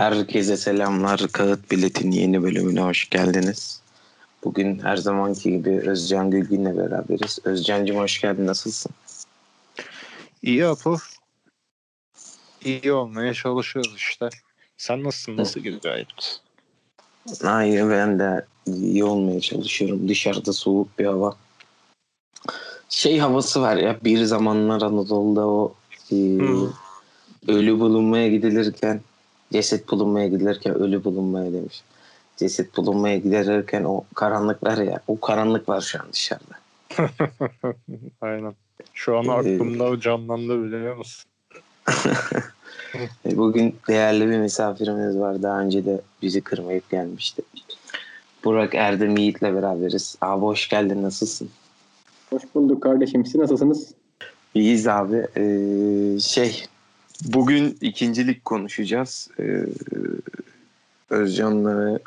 Herkese selamlar. Kağıt Bilet'in yeni bölümüne hoş geldiniz. Bugün her zamanki gibi Özcan Gülgün'le beraberiz. Özcan'cığım hoş geldin. Nasılsın? İyi Apo. İyi olmaya çalışıyoruz işte. Sen nasılsın? Nasıl gidiyor hayat? Hayır ben de iyi olmaya çalışıyorum. Dışarıda soğuk bir hava. Şey havası var ya bir zamanlar Anadolu'da o e, Hmm. ölü bulunmaya gidilirken ceset bulunmaya gidilirken ölü bulunmaya demiş. Ceset bulunmaya gidilirken o karanlık var ya o karanlık var şu an dışarıda. Aynen. Şu an Ee, aklımda o canlandı biliyor musun? Bugün değerli bir misafirimiz var. Daha önce de bizi kırmayıp gelmişti. Burak Erdem Yiğit'le beraberiz. Abi hoş geldin. Nasılsın? Hoş bulduk kardeşim. Siz nasılsınız? İyiyiz abi. Ee, şey bugün ikincilik konuşacağız. Ee, Özcan'la ve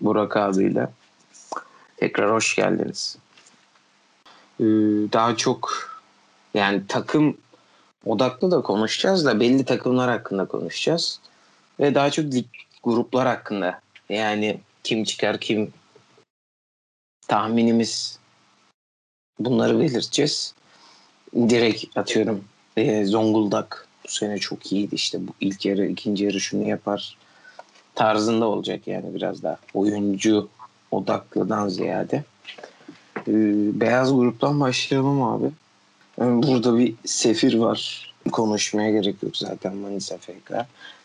Burak abiyle. Tekrar hoş geldiniz. Ee, daha çok yani takım odaklı da konuşacağız da belli takımlar hakkında konuşacağız. Ve daha çok lig gruplar hakkında. Yani kim çıkar kim tahminimiz bunları belirteceğiz. Direkt atıyorum e, Zonguldak sene çok iyiydi işte bu ilk yarı ikinci yarı şunu yapar tarzında olacak yani biraz daha oyuncu odaklıdan ziyade. Ee, beyaz gruptan başlayalım abi. Yani burada bir sefir var. Konuşmaya gerek yok zaten Manisa FK.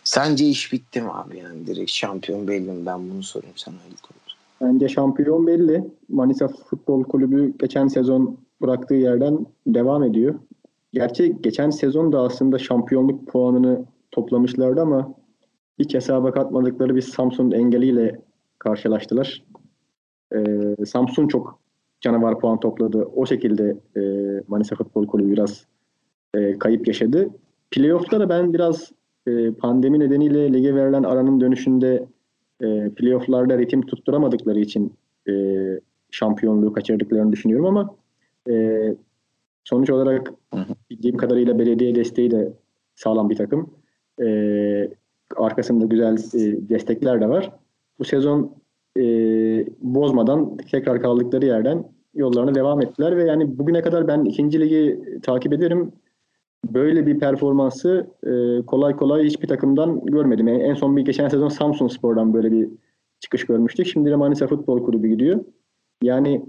Sence iş bitti mi abi yani direkt şampiyon belli mi? Ben bunu sorayım sana ilk olarak. Bence şampiyon belli. Manisa Futbol Kulübü geçen sezon bıraktığı yerden devam ediyor. Gerçi geçen sezon da aslında şampiyonluk puanını toplamışlardı ama hiç hesaba katmadıkları bir Samsun engeliyle karşılaştılar. Ee, Samsun çok canavar puan topladı. O şekilde e, Manisa Futbol Kulübü biraz e, kayıp yaşadı. Playoff'ta da ben biraz e, pandemi nedeniyle lige verilen aranın dönüşünde e, playoff'larda ritim tutturamadıkları için e, şampiyonluğu kaçırdıklarını düşünüyorum ama e, sonuç olarak bildiğim kadarıyla belediye desteği de sağlam bir takım. E, arkasında güzel e, destekler de var. Bu sezon e, bozmadan tekrar kaldıkları yerden yollarına devam ettiler ve yani bugüne kadar ben ikinci ligi takip ederim. Böyle bir performansı e, kolay kolay hiçbir takımdan görmedim. En, en son bir geçen sezon Samsun Spor'dan böyle bir çıkış görmüştük. Şimdi de Manisa Futbol Kulübü gidiyor. Yani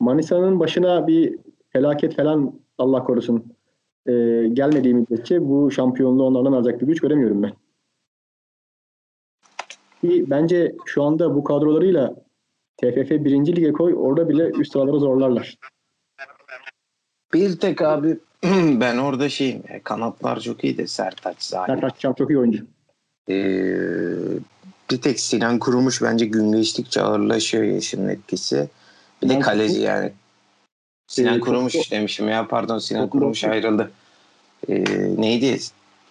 Manisa'nın başına bir felaket falan Allah korusun e, gelmediği müddetçe bu şampiyonluğu onlardan alacak bir güç göremiyorum ben. Ki bence şu anda bu kadrolarıyla TFF 1. Lig'e koy orada bile üst sıraları zorlarlar. Bir tek abi ben orada şeyim ya, kanatlar çok iyi de Sertaç Zahir. Sertaç Çam çok iyi oyuncu. Ee, bir tek Sinan Kurumuş bence gün geçtikçe ağırlaşıyor yaşının etkisi. Bir de kaleci yani. Sinan Ee, Kurumuş demişim ya pardon Sinan Kurumuş ayrıldı. Ee, neydi?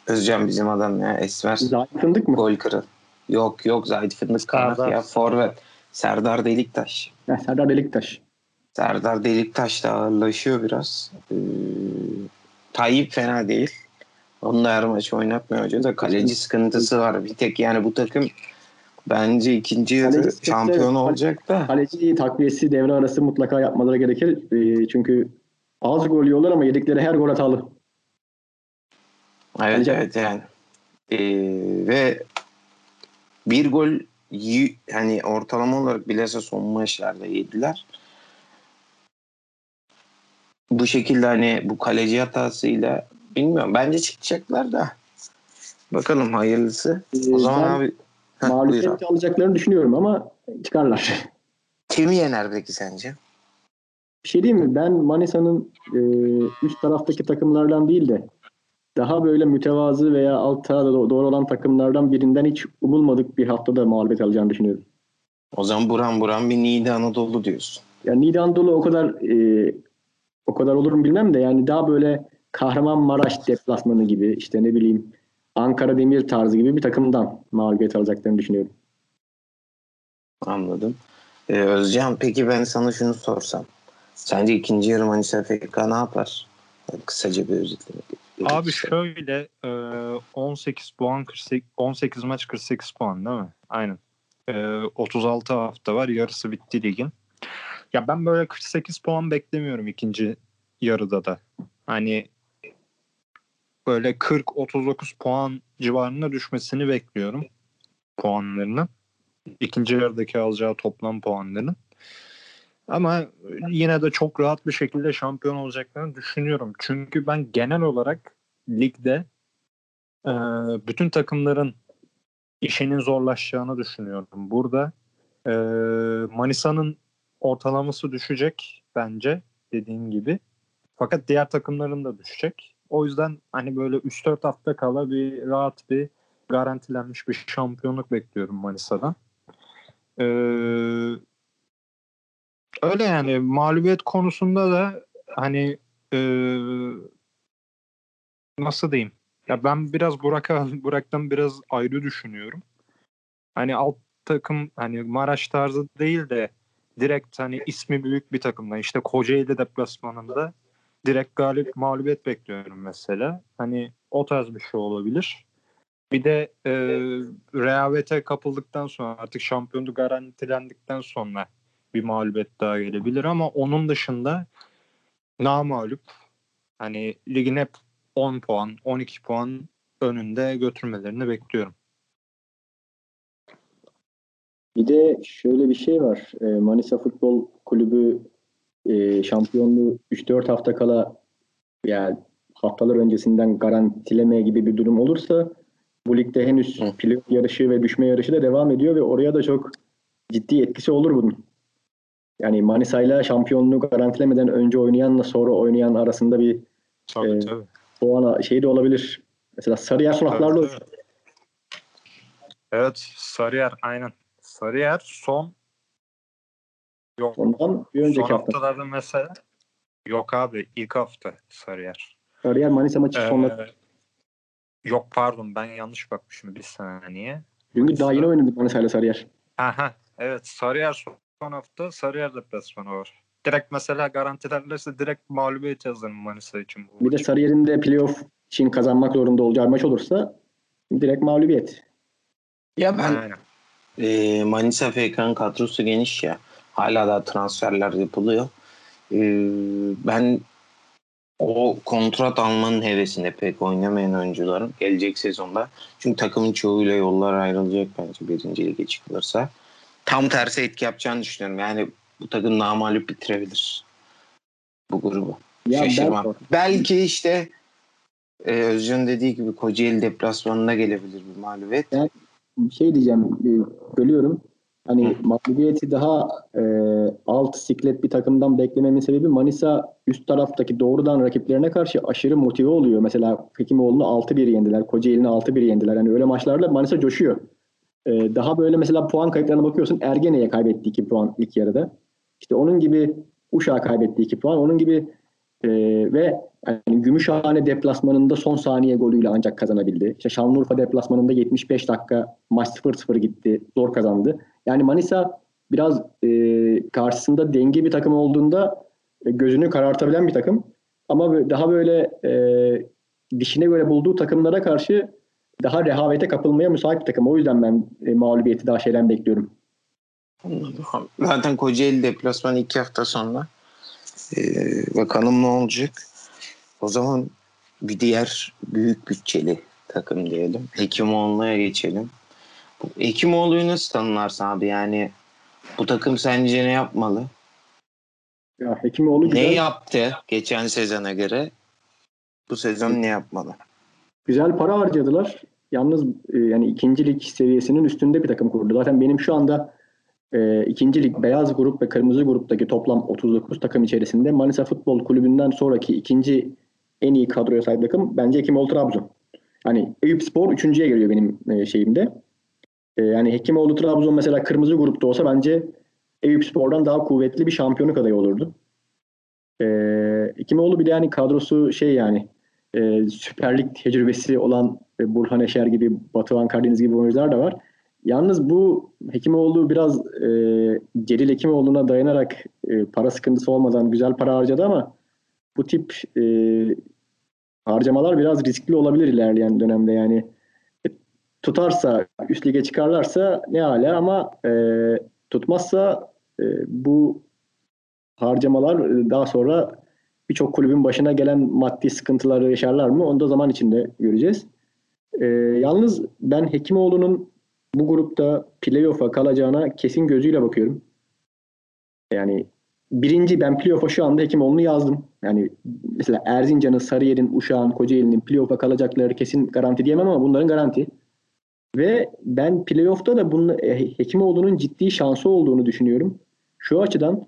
Özcan bizim adam ya Esmer. Zahit Fındık mı? Gol kırıl. Yok yok Zahit Fındık kanat ya forvet. Serdar Deliktaş. Heh, Serdar Deliktaş. Serdar Deliktaş da ağırlaşıyor biraz. Ee, Tayyip fena değil. Onu da her maç oynatmıyor hoca da kaleci sıkıntısı var. Bir tek yani bu takım bence ikinci yarı Kaleci şampiyon olacak da. Kaleci takviyesi devre arası mutlaka yapmaları gerekir. E, çünkü az gol yiyorlar ama yedikleri her gol hatalı. Evet Kaleci- evet yani. Ee, ve bir gol hani ortalama olarak bilhassa son maçlarda yediler. Bu şekilde hani bu kaleci hatasıyla bilmiyorum. Bence çıkacaklar da. Bakalım hayırlısı. E, O zaman ben abi Heh, mağlubiyet alacaklarını düşünüyorum ama çıkarlar. Kimi yener peki sence? Bir şey diyeyim mi? Ben Manisa'nın e, üst taraftaki takımlardan değil de daha böyle mütevazı veya altta do- doğru olan takımlardan birinden hiç umulmadık bir haftada mağlubiyet alacağını düşünüyorum. O zaman buran buran bir Niğde Anadolu diyorsun. Yani Niğde Anadolu o kadar e, o kadar olur mu bilmem de yani daha böyle Kahramanmaraş deplasmanı gibi işte ne bileyim Ankara Demir tarzı gibi bir takımdan mağlubiyet alacaklarını düşünüyorum. Anladım. Ee, Özcan peki ben sana şunu sorsam. Sence ikinci yarı Manisa FK ne yapar? Yani kısaca bir özetlemek. Abi şöyle e, 18 puan 48 18 maç 48 puan değil mi? Aynen. E, 36 hafta var. Yarısı bitti ligin. Ya ben böyle 48 puan beklemiyorum ikinci yarıda da. Hani böyle 40-39 puan civarına düşmesini bekliyorum puanlarının. İkinci yarıdaki alacağı toplam puanların. Ama yine de çok rahat bir şekilde şampiyon olacaklarını düşünüyorum. Çünkü ben genel olarak ligde e, bütün takımların işinin zorlaşacağını düşünüyorum. Burada e, Manisa'nın ortalaması düşecek bence dediğim gibi. Fakat diğer takımların da düşecek. O yüzden hani böyle 3-4 hafta kala bir rahat bir garantilenmiş bir şampiyonluk bekliyorum Manisa'dan. Ee, öyle yani mağlubiyet konusunda da hani e, nasıl diyeyim? Ya ben biraz Burak'a Burak'tan biraz ayrı düşünüyorum. Hani alt takım hani Maraş tarzı değil de direkt hani ismi büyük bir takımdan işte Kocaeli deplasmanında direkt galip mağlubiyet bekliyorum mesela. Hani o tarz bir şey olabilir. Bir de e, rehavete kapıldıktan sonra artık şampiyonluk garantilendikten sonra bir mağlubiyet daha gelebilir ama onun dışında namağlup hani ligin hep 10 puan 12 puan önünde götürmelerini bekliyorum. Bir de şöyle bir şey var. E, Manisa Futbol Kulübü e, şampiyonluğu 3-4 hafta kala yani haftalar öncesinden garantilemeye gibi bir durum olursa bu ligde henüz Hı. yarışı ve düşme yarışı da devam ediyor ve oraya da çok ciddi etkisi olur bunun. Yani Manisa ile şampiyonluğu garantilemeden önce oynayanla sonra oynayan arasında bir Tabii Ee, tabii. puan şey de olabilir. Mesela Sarıyer haftalarda Evet, evet. Evet Sarıyer aynen. Sarıyer son yok ondan bir önceki son hafta. haftalarda mesela yok abi ilk hafta Sarıyer. Sarıyer Manisa maçı Ee, sonunda. yok pardon ben yanlış bakmışım bir saniye. Çünkü daha yeni oynadı Manisa ile Sarıyer. Aha evet Sarıyer son- son hafta Sarıyer deplasmanı var. Direkt mesela garantilerlerse direkt mağlubiyet yazarım Manisa için bu Bir de. Sarıyer'in de playoff için kazanmak zorunda olacağı maç olursa direkt mağlubiyet. Ya ben Aynen. e, Manisa FK'nın kadrosu geniş ya. Hala da transferler yapılıyor. E, ben o kontrat almanın hevesinde pek oynamayan oyuncuların gelecek sezonda. Çünkü takımın çoğuyla yollar ayrılacak bence birinci lige çıkılırsa. Tam tersi etki yapacağını düşünüyorum. Yani bu takım namalup bitirebilir bu grubu. Ya Şaşırmam. ben, Belki işte e, Özcan dediği gibi Kocaeli deplasmanına gelebilir bir mağlubiyet. bir şey diyeceğim. e, Bölüyorum. Hani mağlubiyeti daha e, alt siklet bir takımdan beklememin sebebi Manisa üst taraftaki doğrudan rakiplerine karşı aşırı motive oluyor. Mesela Hekimoğlu'nu 6-1 yendiler. Kocaeli'ni 6-1 yendiler. Hani öyle maçlarda Manisa coşuyor. E, daha böyle mesela puan kayıplarına bakıyorsun. Ergene'ye kaybetti 2 puan ilk yarıda. İşte onun gibi Uşak'a kaybetti 2 puan. Onun gibi e, ve yani Gümüşhane deplasmanında son saniye golüyle ancak kazanabildi. İşte Şanlıurfa deplasmanında 75 dakika maç 0-0 gitti. Zor kazandı. Yani Manisa biraz e, karşısında denge bir takım olduğunda e, gözünü karartabilen bir takım. Ama daha böyle e, dişine göre bulduğu takımlara karşı daha rehavete kapılmaya müsait bir takım. O yüzden ben e, mağlubiyeti daha şeyden bekliyorum. Zaten Kocaeli deplasmanı iki hafta sonra. Ee, bakalım ne olacak. O zaman bir diğer büyük bütçeli takım diyelim. Hekimoğlu'na geçelim. Bu Hekimoğlu'yu nasıl tanımlarsın abi? Yani bu takım sence ne yapmalı? Ya Hekimoğlu güzel, Ne yaptı geçen sezona göre? Bu sezon ne yapmalı? güzel para harcadılar. Yalnız e, yani ikincilik seviyesinin üstünde bir takım kurdu. Zaten benim şu anda e, ikinci lig beyaz grup ve kırmızı gruptaki toplam 39 takım içerisinde Manisa Futbol Kulübü'nden sonraki ikinci en iyi kadroya sahip takım bence Hekimoğlu Trabzon. Yani Eyüp Spor üçüncüye geliyor benim e, şeyimde. E, yani Hekimoğlu Trabzon mesela kırmızı grupta olsa bence Eyüp Spor'dan daha kuvvetli bir şampiyonluk adayı olurdu. E, Hekimoğlu bir de yani kadrosu şey yani e, Süper Lig tecrübesi olan Burhan Eşer gibi, Batuhan Karadeniz gibi oyuncular da var. Yalnız bu Hekimoğlu biraz e, Celil Hekimoğlu'na dayanarak e, para sıkıntısı olmadan güzel para harcadı ama bu tip e, harcamalar biraz riskli olabilir ilerleyen dönemde yani tutarsa üst lige çıkarlarsa ne hala ama e, tutmazsa e, bu harcamalar e, daha sonra birçok kulübün başına gelen maddi sıkıntıları yaşarlar mı? Onu da zaman içinde göreceğiz. E, yalnız ben Hekimoğlu'nun bu grupta playoff'a kalacağına kesin gözüyle bakıyorum. Yani birinci ben playoff'a şu anda Hekimoğlu'nu yazdım. Yani mesela Erzincan'ın, Sarıyer'in, Uşak'ın, Kocaeli'nin playoff'a kalacakları kesin garanti diyemem ama bunların garanti. Ve ben playoff'ta da bunun e, Hekimoğlu'nun ciddi şansı olduğunu düşünüyorum. Şu açıdan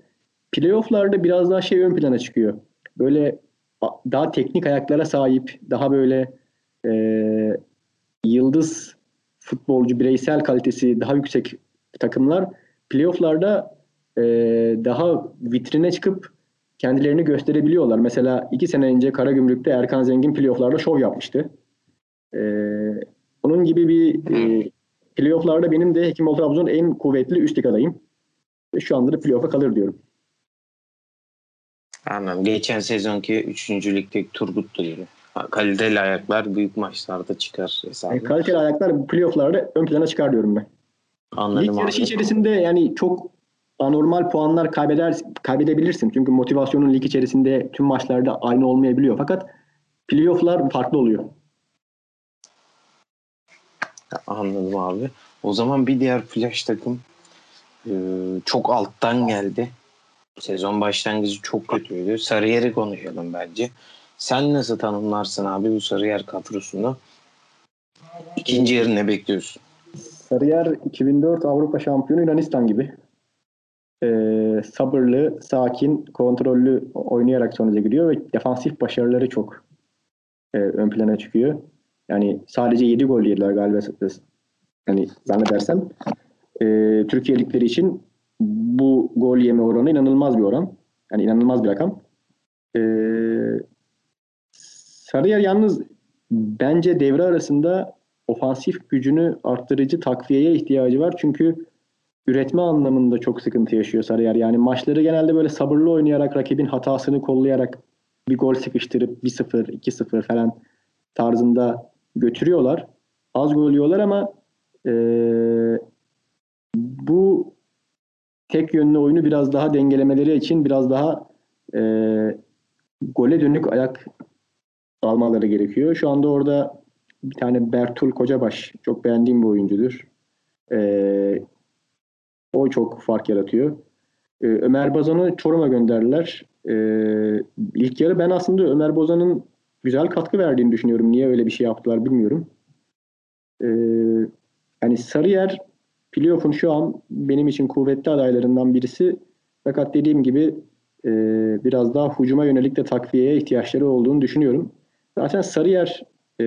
playoff'larda biraz daha şey ön plana çıkıyor. Böyle daha teknik ayaklara sahip, daha böyle e, yıldız futbolcu, bireysel kalitesi daha yüksek takımlar playoff'larda e, daha vitrine çıkıp kendilerini gösterebiliyorlar. Mesela iki sene önce Karagümrük'te Erkan Zengin playoff'larda şov yapmıştı. E, onun gibi bir e, playoff'larda benim de Hekimoğlu Trabzon en kuvvetli üst lig adayım. Şu anda da playoff'a kalır diyorum. Anladım. Geçen sezonki 3. ligdeki Turgut'tu gibi. Kaliteli ayaklar büyük maçlarda çıkar hesabı. Yani kaliteli ayaklar playoff'larda ön plana çıkar diyorum ben. Anladım Lig yarışı içerisinde yani çok anormal puanlar kaybeder kaybedebilirsin. Çünkü motivasyonun lig içerisinde tüm maçlarda aynı olmayabiliyor. Fakat playoff'lar farklı oluyor. Anladım abi. O zaman bir diğer flash takım e, çok alttan geldi. Sezon başlangıcı çok kötüydü. Sarıyer'i konuşalım bence. Sen nasıl tanımlarsın abi bu Sarıyer kadrosunu? İkinci yarı ne bekliyorsun? Sarıyer 2004 Avrupa şampiyonu Yunanistan gibi. Ee, sabırlı, sakin, kontrollü oynayarak sonuca gidiyor ve defansif başarıları çok e, ön plana çıkıyor. Yani sadece 7 gol yediler galiba. Yani zannedersem. E, Türkiye ligleri için bu gol yeme oranı inanılmaz bir oran. Yani inanılmaz bir rakam. E, Sarıyer yalnız bence devre arasında ofansif gücünü arttırıcı takviyeye ihtiyacı var. Çünkü üretme anlamında çok sıkıntı yaşıyor Sarıyer. Yani maçları genelde böyle sabırlı oynayarak, rakibin hatasını kollayarak bir gol sıkıştırıp 1-0, 2-0 falan tarzında götürüyorlar. Az gol yiyorlar ama e, bu tek yönlü oyunu biraz daha dengelemeleri için biraz daha e, gole dönük ayak almaları gerekiyor. Şu anda orada bir tane Bertul Kocabaş çok beğendiğim bir oyuncudur. Ee, o çok fark yaratıyor. Ee, Ömer Bozan'ı Çorum'a gönderdiler. Ee, ilk yarı ben aslında Ömer Bozan'ın güzel katkı verdiğini düşünüyorum. Niye öyle bir şey yaptılar bilmiyorum. Ee, yani Sarıyer playoff'un şu an benim için kuvvetli adaylarından birisi. Fakat dediğim gibi e, biraz daha hucuma yönelik de takviyeye ihtiyaçları olduğunu düşünüyorum. Zaten Sarıyer e,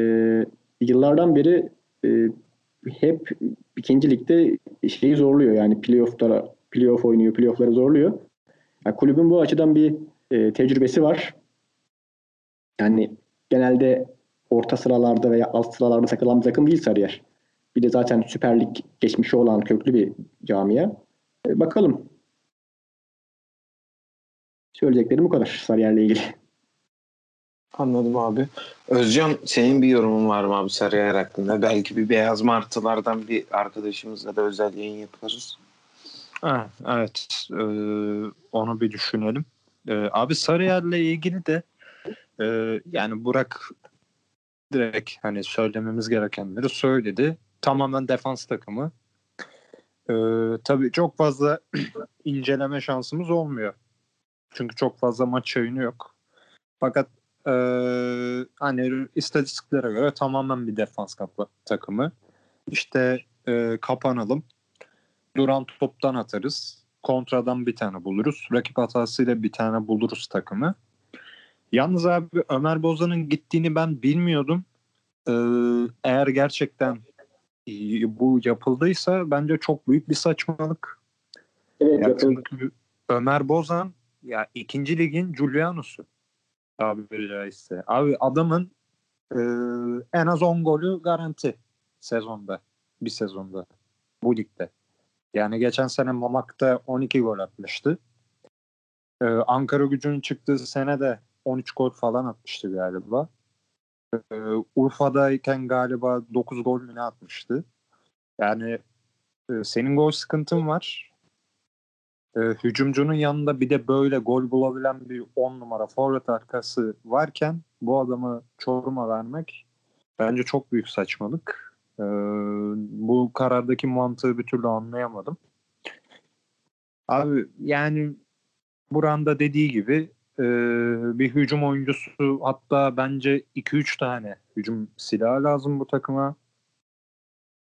yıllardan beri e, hep ikinci ligde şeyi zorluyor. Yani playoff'lara playoff oynuyor, playoff'ları zorluyor. Yani kulübün bu açıdan bir e, tecrübesi var. Yani genelde orta sıralarda veya alt sıralarda takılan bir takım değil Sarıyer. Bir de zaten Süper Lig geçmişi olan köklü bir camia. E, bakalım. Söyleyeceklerim bu kadar Sarıyer'le ilgili. Anladım abi. Özcan senin bir yorumun var mı abi Sarıyer hakkında? Belki bir beyaz martılardan bir arkadaşımızla da özel yayın yaparız. Ha, evet. Ee, onu bir düşünelim. Ee, abi Sarıyer'le ilgili de e, yani Burak direkt hani söylememiz gerekenleri söyledi. Tamamen defans takımı. Ee, tabii çok fazla inceleme şansımız olmuyor. Çünkü çok fazla maç yayını yok. Fakat e, hani istatistiklere göre tamamen bir defans kapı, takımı. İşte e, kapanalım. Duran toptan atarız. Kontradan bir tane buluruz. Rakip hatasıyla bir tane buluruz takımı. Yalnız abi Ömer Bozan'ın gittiğini ben bilmiyordum. Ee, eğer gerçekten bu yapıldıysa bence çok büyük bir saçmalık. Evet, Ömer Bozan ya ikinci ligin Giuliano'su tabiri caizse. Abi adamın e, en az 10 golü garanti sezonda. Bir sezonda. Bu ligde. Yani geçen sene Mamak'ta 12 gol atmıştı. Ee, Ankara gücünün çıktığı sene de 13 gol falan atmıştı galiba. Ee, Urfa'dayken galiba 9 gol mü atmıştı. Yani e, senin gol sıkıntın var. E, hücumcunun yanında bir de böyle gol bulabilen bir 10 numara forvet arkası varken bu adamı Çorum'a vermek bence çok büyük saçmalık. E, bu karardaki mantığı bir türlü anlayamadım. Abi yani Buran'da dediği gibi e, bir hücum oyuncusu hatta bence 2-3 tane hücum silahı lazım bu takıma.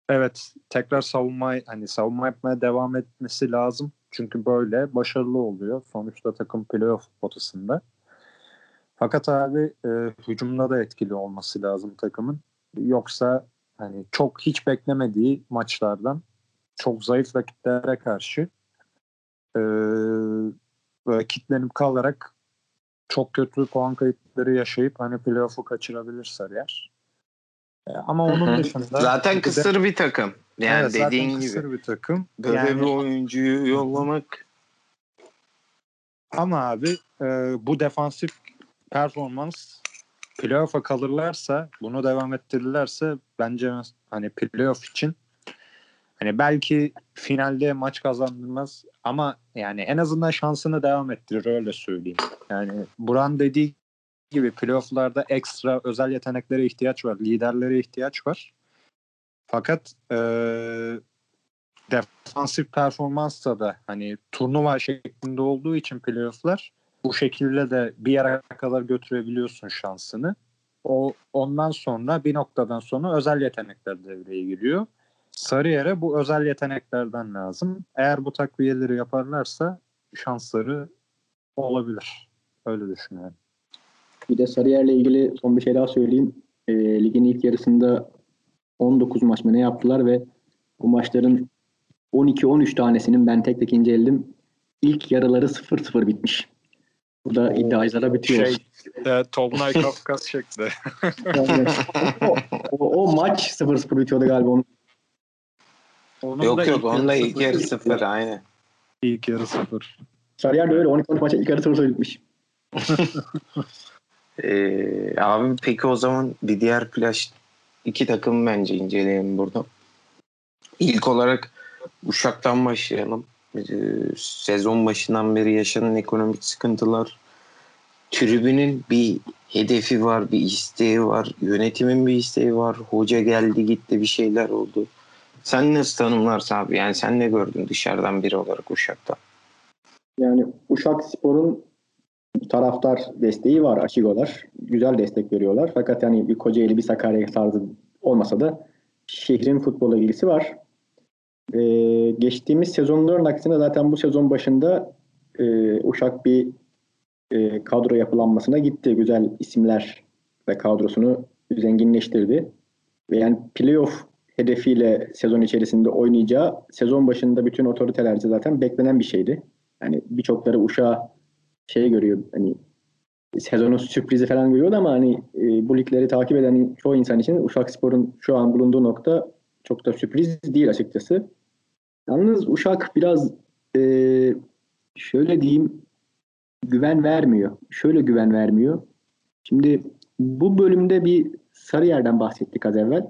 Evet tekrar savunma hani savunma yapmaya devam etmesi lazım. Çünkü böyle başarılı oluyor. Sonuçta takım playoff potasında. Fakat abi e, hücumda da etkili olması lazım takımın. Yoksa hani çok hiç beklemediği maçlardan çok zayıf rakiplere karşı e, böyle kitlenip kalarak çok kötü puan kayıpları yaşayıp hani playoff'u kaçırabilir Sarıyer. E, ama onun dışında Zaten bir de- kısır bir takım. Yani Evet, dediğin gibi. bir takım. Böyle Yani- bir oyuncuyu yollamak Ama abi e, bu defansif performans playoff'a kalırlarsa bunu devam ettirirlerse bence hani playoff için hani belki finalde maç kazandırmaz ama yani en azından şansını devam ettirir öyle söyleyeyim. Yani Buran dediği gibi playoff'larda ekstra özel yeteneklere ihtiyaç var. Liderlere ihtiyaç var. Fakat e, defansif performansta da hani turnuva şeklinde olduğu için playoff'lar bu şekilde de bir yere kadar götürebiliyorsun şansını. O ondan sonra bir noktadan sonra özel yetenekler devreye giriyor. Sarıyer'e bu özel yeteneklerden lazım. Eğer bu takviyeleri yaparlarsa şansları olabilir. Öyle düşünüyorum. Bir de Sarıyer'le ilgili son bir şey daha söyleyeyim. E, ligin ilk yarısında 19 maç mı ne yaptılar ve bu maçların 12-13 tanesinin ben tek tek inceledim. İlk yarıları 0-0 bitmiş. Bu da iddiacılara bitiyor. Şey, e, Tolunay Kafkas şekli. Yani o, o, o maç 0-0 bitiyordu galiba. Onun. Onun da yok yok yarı ilk yarı sıfır aynı. İlk yarı sıfır. Sarıyer de öyle 12-13 maça ilk yarı 0-0 bitmiş. Ee, abi peki o zaman bir diğer plaj iki takım bence inceleyelim burada. İlk olarak Uşak'tan başlayalım. Ee, sezon başından beri yaşanan ekonomik sıkıntılar, tribünün bir hedefi var, bir isteği var, yönetimin bir isteği var, hoca geldi gitti bir şeyler oldu. Sen nasıl tanımlarsın abi? Yani sen ne gördün dışarıdan biri olarak Uşak'ta? Yani Uşak Spor'un taraftar desteği var, Aşigolar. Güzel destek veriyorlar. Fakat yani bir Kocaeli, bir Sakarya tarzı olmasa da şehrin futbola ilgisi var. Ee, geçtiğimiz sezonların aksine zaten bu sezon başında e, Uşak bir e, kadro yapılanmasına gitti. Güzel isimler ve kadrosunu zenginleştirdi. Ve yani playoff hedefiyle sezon içerisinde oynayacağı sezon başında bütün otoritelerce zaten beklenen bir şeydi. Yani birçokları Uşak'ı şey görüyor hani sezonun sürprizi falan görüyordu ama hani e, bu ligleri takip eden çoğu insan için Uşak Spor'un şu an bulunduğu nokta çok da sürpriz değil açıkçası. Yalnız Uşak biraz e, şöyle diyeyim güven vermiyor. Şöyle güven vermiyor. Şimdi bu bölümde bir Sarıyer'den bahsettik az evvel.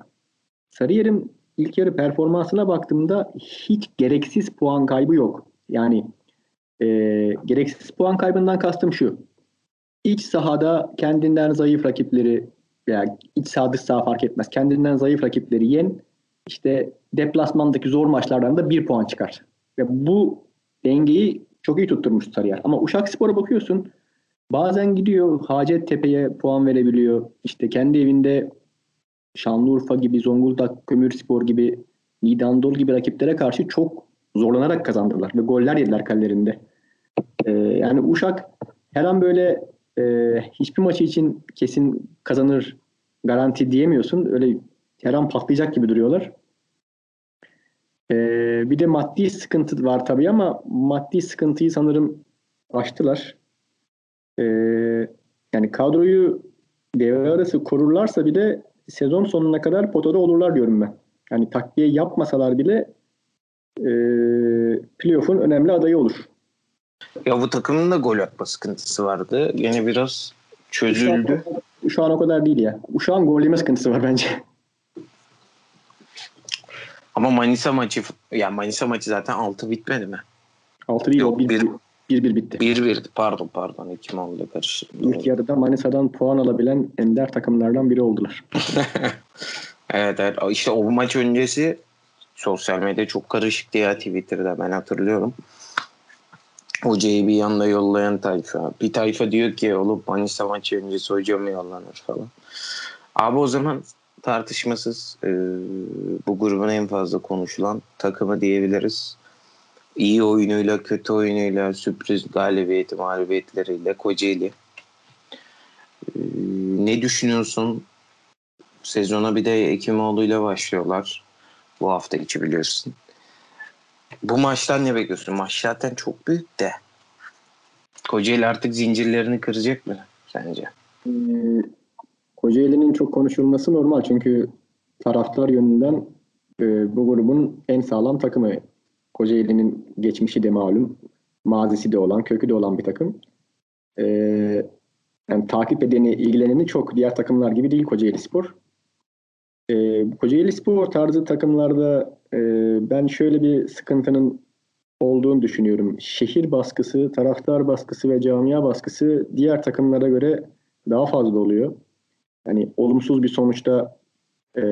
Sarıyer'in ilk yarı performansına baktığımda hiç gereksiz puan kaybı yok. Yani e, gereksiz puan kaybından kastım şu. İç sahada kendinden zayıf rakipleri veya iç saha dış saha fark etmez. Kendinden zayıf rakipleri yen işte deplasmandaki zor maçlardan da bir puan çıkar. Ve bu dengeyi çok iyi tutturmuş Sarıyer. Ama Uşak Spor'a bakıyorsun bazen gidiyor Hacettepe'ye puan verebiliyor. İşte kendi evinde Şanlıurfa gibi, Zonguldak, Kömürspor gibi, Niğde gibi rakiplere karşı çok zorlanarak kazandılar ve goller yediler kallerinde. Ee, yani Uşak her an böyle e, hiçbir maçı için kesin kazanır garanti diyemiyorsun. Öyle her an patlayacak gibi duruyorlar. Ee, bir de maddi sıkıntı var tabii ama maddi sıkıntıyı sanırım aştılar. Ee, yani kadroyu devre arası korurlarsa bile sezon sonuna kadar potada olurlar diyorum ben. Yani takviye yapmasalar bile e, playoff'un önemli adayı olur. Ya bu takımın da gol atma sıkıntısı vardı. Yine biraz çözüldü. Uşağın o kadar değil ya. Uşağın gol yeme sıkıntısı var bence. Ama Manisa maçı ya Manisa maçı zaten 6 bitmedi mi? 6 değil Yok, o 1 bir- 1 1 bitti. 1-1 pardon pardon 2 mi oldu karıştırdım. İlk yarıda Manisa'dan puan alabilen ender takımlardan biri oldular. Evet evet işte o maç öncesi sosyal medya çok karışıktı ya Twitter'da ben hatırlıyorum. Hocayı bir yanda yollayan tayfa. Bir tayfa diyor ki oğlum Manisa maçı öncesi hoca yollanır falan. Abi o zaman tartışmasız e, bu grubun en fazla konuşulan takımı diyebiliriz. İyi oyunuyla, kötü oyunuyla, sürpriz galibiyeti, mağlubiyetleriyle Kocaeli. E, ne düşünüyorsun? Sezona bir de Ekimoğlu'yla başlıyorlar. Bu hafta içi biliyorsun. Bu maçtan ne bekliyorsun? Maç zaten çok büyük de. Kocaeli artık zincirlerini kıracak mı sence? Ee, Kocaeli'nin çok konuşulması normal çünkü taraftar yönünden e, bu grubun en sağlam takımı. Kocaeli'nin geçmişi de malum, mazisi de olan, kökü de olan bir takım. Ee, yani takip edeni, ilgileneni çok diğer takımlar gibi değil Kocaeli Spor. Ee, Kocaeli Spor tarzı takımlarda e, ben şöyle bir sıkıntının olduğunu düşünüyorum. Şehir baskısı, taraftar baskısı ve camia baskısı diğer takımlara göre daha fazla oluyor. Hani olumsuz bir sonuçta e,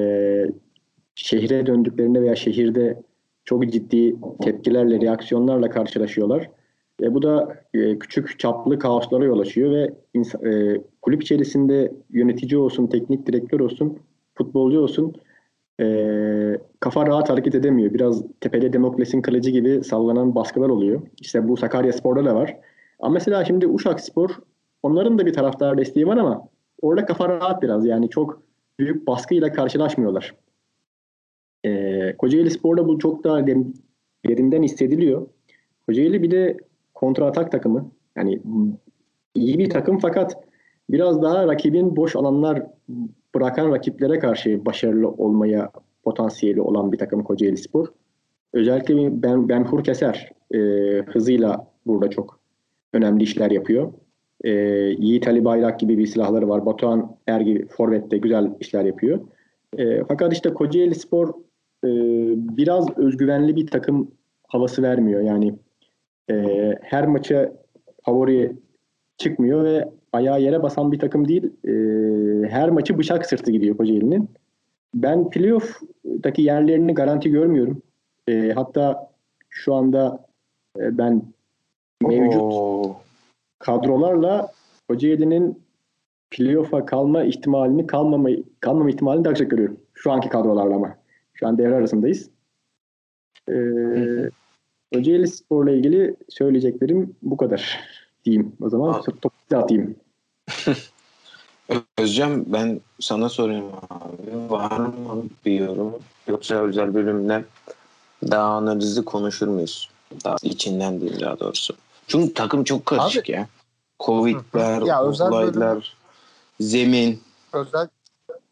şehre döndüklerinde veya şehirde çok ciddi tepkilerle, reaksiyonlarla karşılaşıyorlar. E, bu da e, küçük çaplı kaoslara yol açıyor ve e, kulüp içerisinde yönetici olsun, teknik direktör olsun, futbolcu olsun e, kafa rahat hareket edemiyor. Biraz tepede demokrasinin kılıcı gibi sallanan baskılar oluyor. İşte bu Sakarya Spor'da da var. Ama mesela şimdi Uşak Spor onların da bir taraftar desteği var ama orada kafa rahat biraz. Yani çok büyük baskıyla karşılaşmıyorlar. Ee, Kocaeli Spor'da bu çok daha derinden hissediliyor. Kocaeli bir de kontra atak takımı. Yani iyi bir takım fakat biraz daha rakibin boş alanlar bırakan rakiplere karşı başarılı olmaya potansiyeli olan bir takım Kocaeli Spor. Özellikle Ben Benhur Keser e, hızıyla burada çok önemli işler yapıyor. E, Yiğit Ali Bayrak gibi bir silahları var. Batuhan Ergi Forvet'te güzel işler yapıyor. E, fakat işte Kocaeli Spor e, biraz özgüvenli bir takım havası vermiyor. Yani e, her maça favori çıkmıyor ve ayağı yere basan bir takım değil. E, her maçı bıçak sırtı gidiyor Kocaeli'nin. Ben playoff'taki yerlerini garanti görmüyorum. E, hatta şu anda e, ben mevcut Oo. kadrolarla Kocaeli'nin playoff'a kalma ihtimalini kalmama, kalmama ihtimalini daha yüksek görüyorum. Şu anki kadrolarla ama. Şu an devre arasındayız. Ee, Kocaeli Spor'la ilgili söyleyeceklerim bu kadar diyeyim. O zaman Aa. topu size atayım. Özcan ben sana sorayım abi. Var mı bir yorum? Yoksa özel bölümde daha analizi konuşur muyuz? Daha içinden değil daha doğrusu. Çünkü takım çok karışık ya. Covid'ler, Ya olaylar, zemin. özel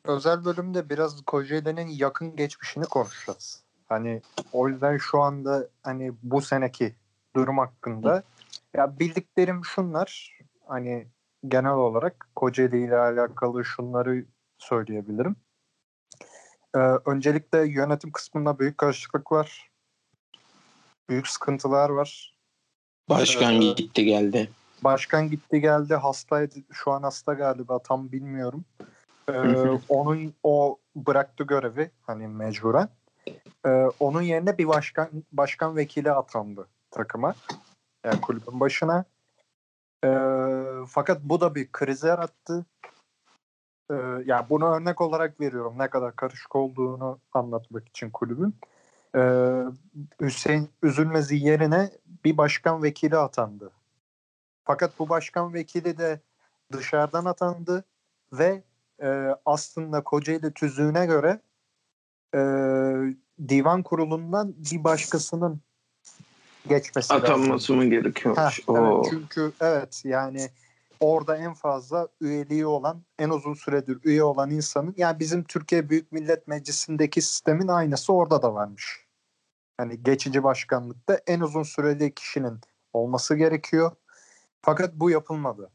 özel bölümde biraz Kocaeli'nin yakın geçmişini konuşacağız. Hani o yüzden şu anda hani bu seneki durum hakkında ya bildiklerim şunlar hani genel olarak Kocaeli ile alakalı şunları söyleyebilirim. Ee, öncelikle yönetim kısmında büyük karışıklık var. Büyük sıkıntılar var. Başkan Ee, gitti geldi. Başkan gitti geldi hastaydı şu an hasta galiba tam bilmiyorum. Ee, onun o bıraktı görevi hani mecburen. Ee, onun yerine bir başkan başkan vekili atandı takıma. Yani kulübün başına. Ee, fakat bu da bir kriz yarattı. Ee, yani bunu örnek olarak veriyorum ne kadar karışık olduğunu anlatmak için kulübün. Ee, Hüseyin Üzülmez'i yerine bir başkan vekili atandı. Fakat bu başkan vekili de dışarıdan atandı ve e, aslında Kocaeli tüzüğüne göre e, divan kurulundan bir başkasının geçmesi lazım. Atanması mı gerekiyormuş? Heh, evet, çünkü evet yani orada en fazla üyeliği olan en uzun süredir üye olan insanın yani bizim Türkiye Büyük Millet Meclisi'ndeki sistemin aynısı orada da varmış. Hani geçici başkanlıkta en uzun süreli kişinin olması gerekiyor. Fakat bu yapılmadı.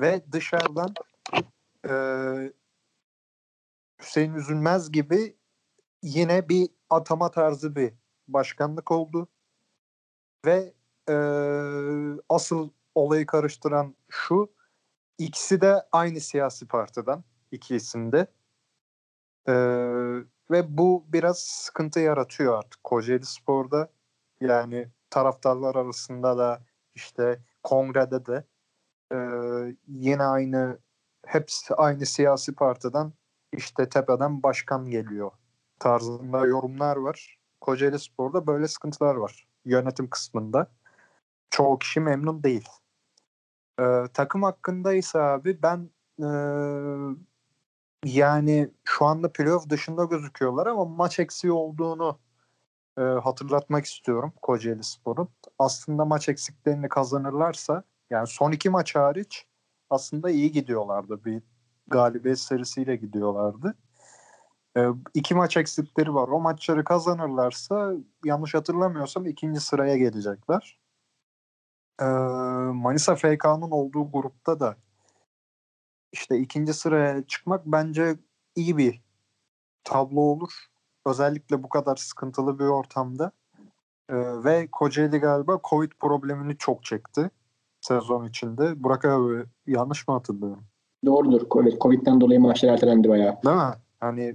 Ve dışarıdan e, Hüseyin Üzülmez gibi yine bir atama tarzı bir başkanlık oldu. Ve e, asıl olayı karıştıran şu ikisi de aynı siyasi partiden iki isim. E, ve bu biraz sıkıntı yaratıyor artık Kocaeli Spor'da. Yani taraftarlar arasında da işte kongrede de e, yine aynı hepsi aynı siyasi partiden işte tepeden başkan geliyor tarzında yorumlar var. Kocaeli Spor'da böyle sıkıntılar var yönetim kısmında. Çoğu kişi memnun değil. Ee, takım hakkında ise abi ben e, yani şu anda playoff dışında gözüküyorlar ama maç eksiği olduğunu e, hatırlatmak istiyorum Kocaeli Spor'un. Aslında maç eksiklerini kazanırlarsa yani son iki maç hariç aslında iyi gidiyorlardı. Bir galibiyet serisiyle gidiyorlardı. E, iki maç eksikleri var. O maçları kazanırlarsa yanlış hatırlamıyorsam ikinci sıraya gelecekler. E, Manisa FK'nın olduğu grupta da işte ikinci sıraya çıkmak bence iyi bir tablo olur. Özellikle bu kadar sıkıntılı bir ortamda. Ee, ve Kocaeli galiba Covid problemini çok çekti sezon içinde. Burak abi yanlış mı hatırlıyorum? Doğrudur. Covid, Covid'den dolayı maçlar ertelendi bayağı. Değil mi? Hani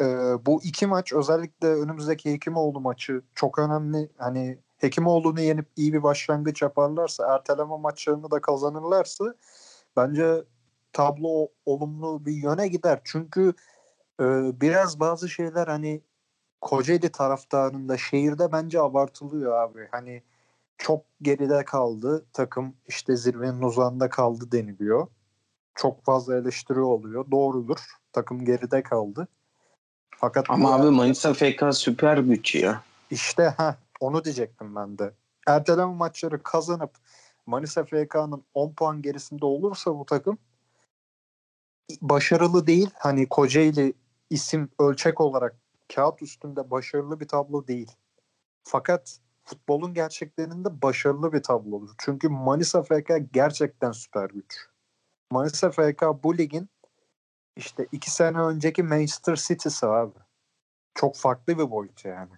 e, bu iki maç özellikle önümüzdeki Hekimoğlu maçı çok önemli. Hani Hekimoğlu'nu yenip iyi bir başlangıç yaparlarsa, erteleme maçlarını da kazanırlarsa bence tablo olumlu bir yöne gider. Çünkü e, biraz bazı şeyler hani Kocaeli taraftarında şehirde bence abartılıyor abi. Hani çok geride kaldı takım işte zirvenin uzağında kaldı deniliyor. Çok fazla eleştiri oluyor. Doğrudur. Takım geride kaldı. Fakat Ama abi Manisa FK süper güç ya. İşte ha onu diyecektim ben de. Erteleme maçları kazanıp Manisa FK'nın 10 puan gerisinde olursa bu takım başarılı değil. Hani Kocaeli isim ölçek olarak kağıt üstünde başarılı bir tablo değil. Fakat futbolun gerçeklerinde başarılı bir tablodur. Çünkü Manisa FK gerçekten süper güç. Manisa FK bu ligin işte iki sene önceki Manchester City'si abi. Çok farklı bir boyut yani.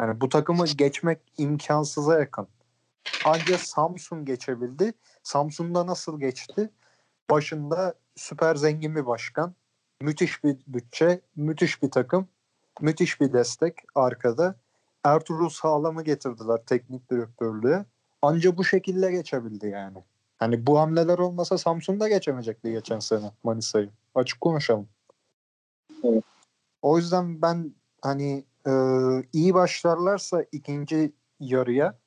Yani bu takımı geçmek imkansıza yakın. Ancak Samsun geçebildi. Samsun'da nasıl geçti? Başında süper zengin bir başkan, müthiş bir bütçe, müthiş bir takım, müthiş bir destek arkada. Ertuğrul Sağlam'ı getirdiler teknik direktörlüğe. Anca bu şekilde geçebildi yani. Hani bu hamleler olmasa Samsun da geçemeyecekti geçen sene Manisa'yı. Açık konuşalım. Evet. O yüzden ben hani e, iyi başlarlarsa ikinci yarıya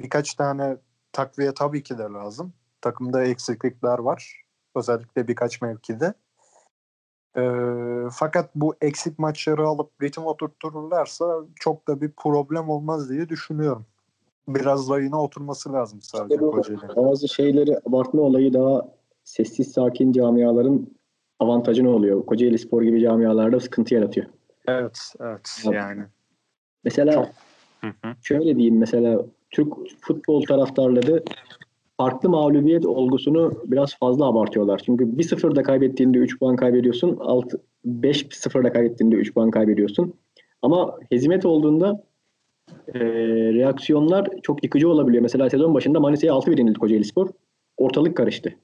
birkaç tane takviye tabii ki de lazım. Takımda eksiklikler var. Özellikle birkaç mevkide. E, fakat bu eksik maçları alıp ritim oturturlarsa çok da bir problem olmaz diye düşünüyorum. Biraz rayına oturması lazım sadece işte. Bazı şeyleri abartma olayı daha sessiz sakin camiaların avantajı ne oluyor? Kocaeli Spor gibi camialarda sıkıntı yaratıyor. Evet, evet yani. Mesela Çok. Hı hı. şöyle diyeyim mesela Türk futbol taraftarları farklı mağlubiyet olgusunu biraz fazla abartıyorlar. Çünkü 1-0'da kaybettiğinde 3 puan kaybediyorsun. 5-0'da kaybettiğinde 3 puan kaybediyorsun. Ama hezimet olduğunda e, reaksiyonlar çok yıkıcı olabiliyor. Mesela sezon başında Manisa'ya 6-1 yenildi Kocaeli Spor. Ortalık karıştı.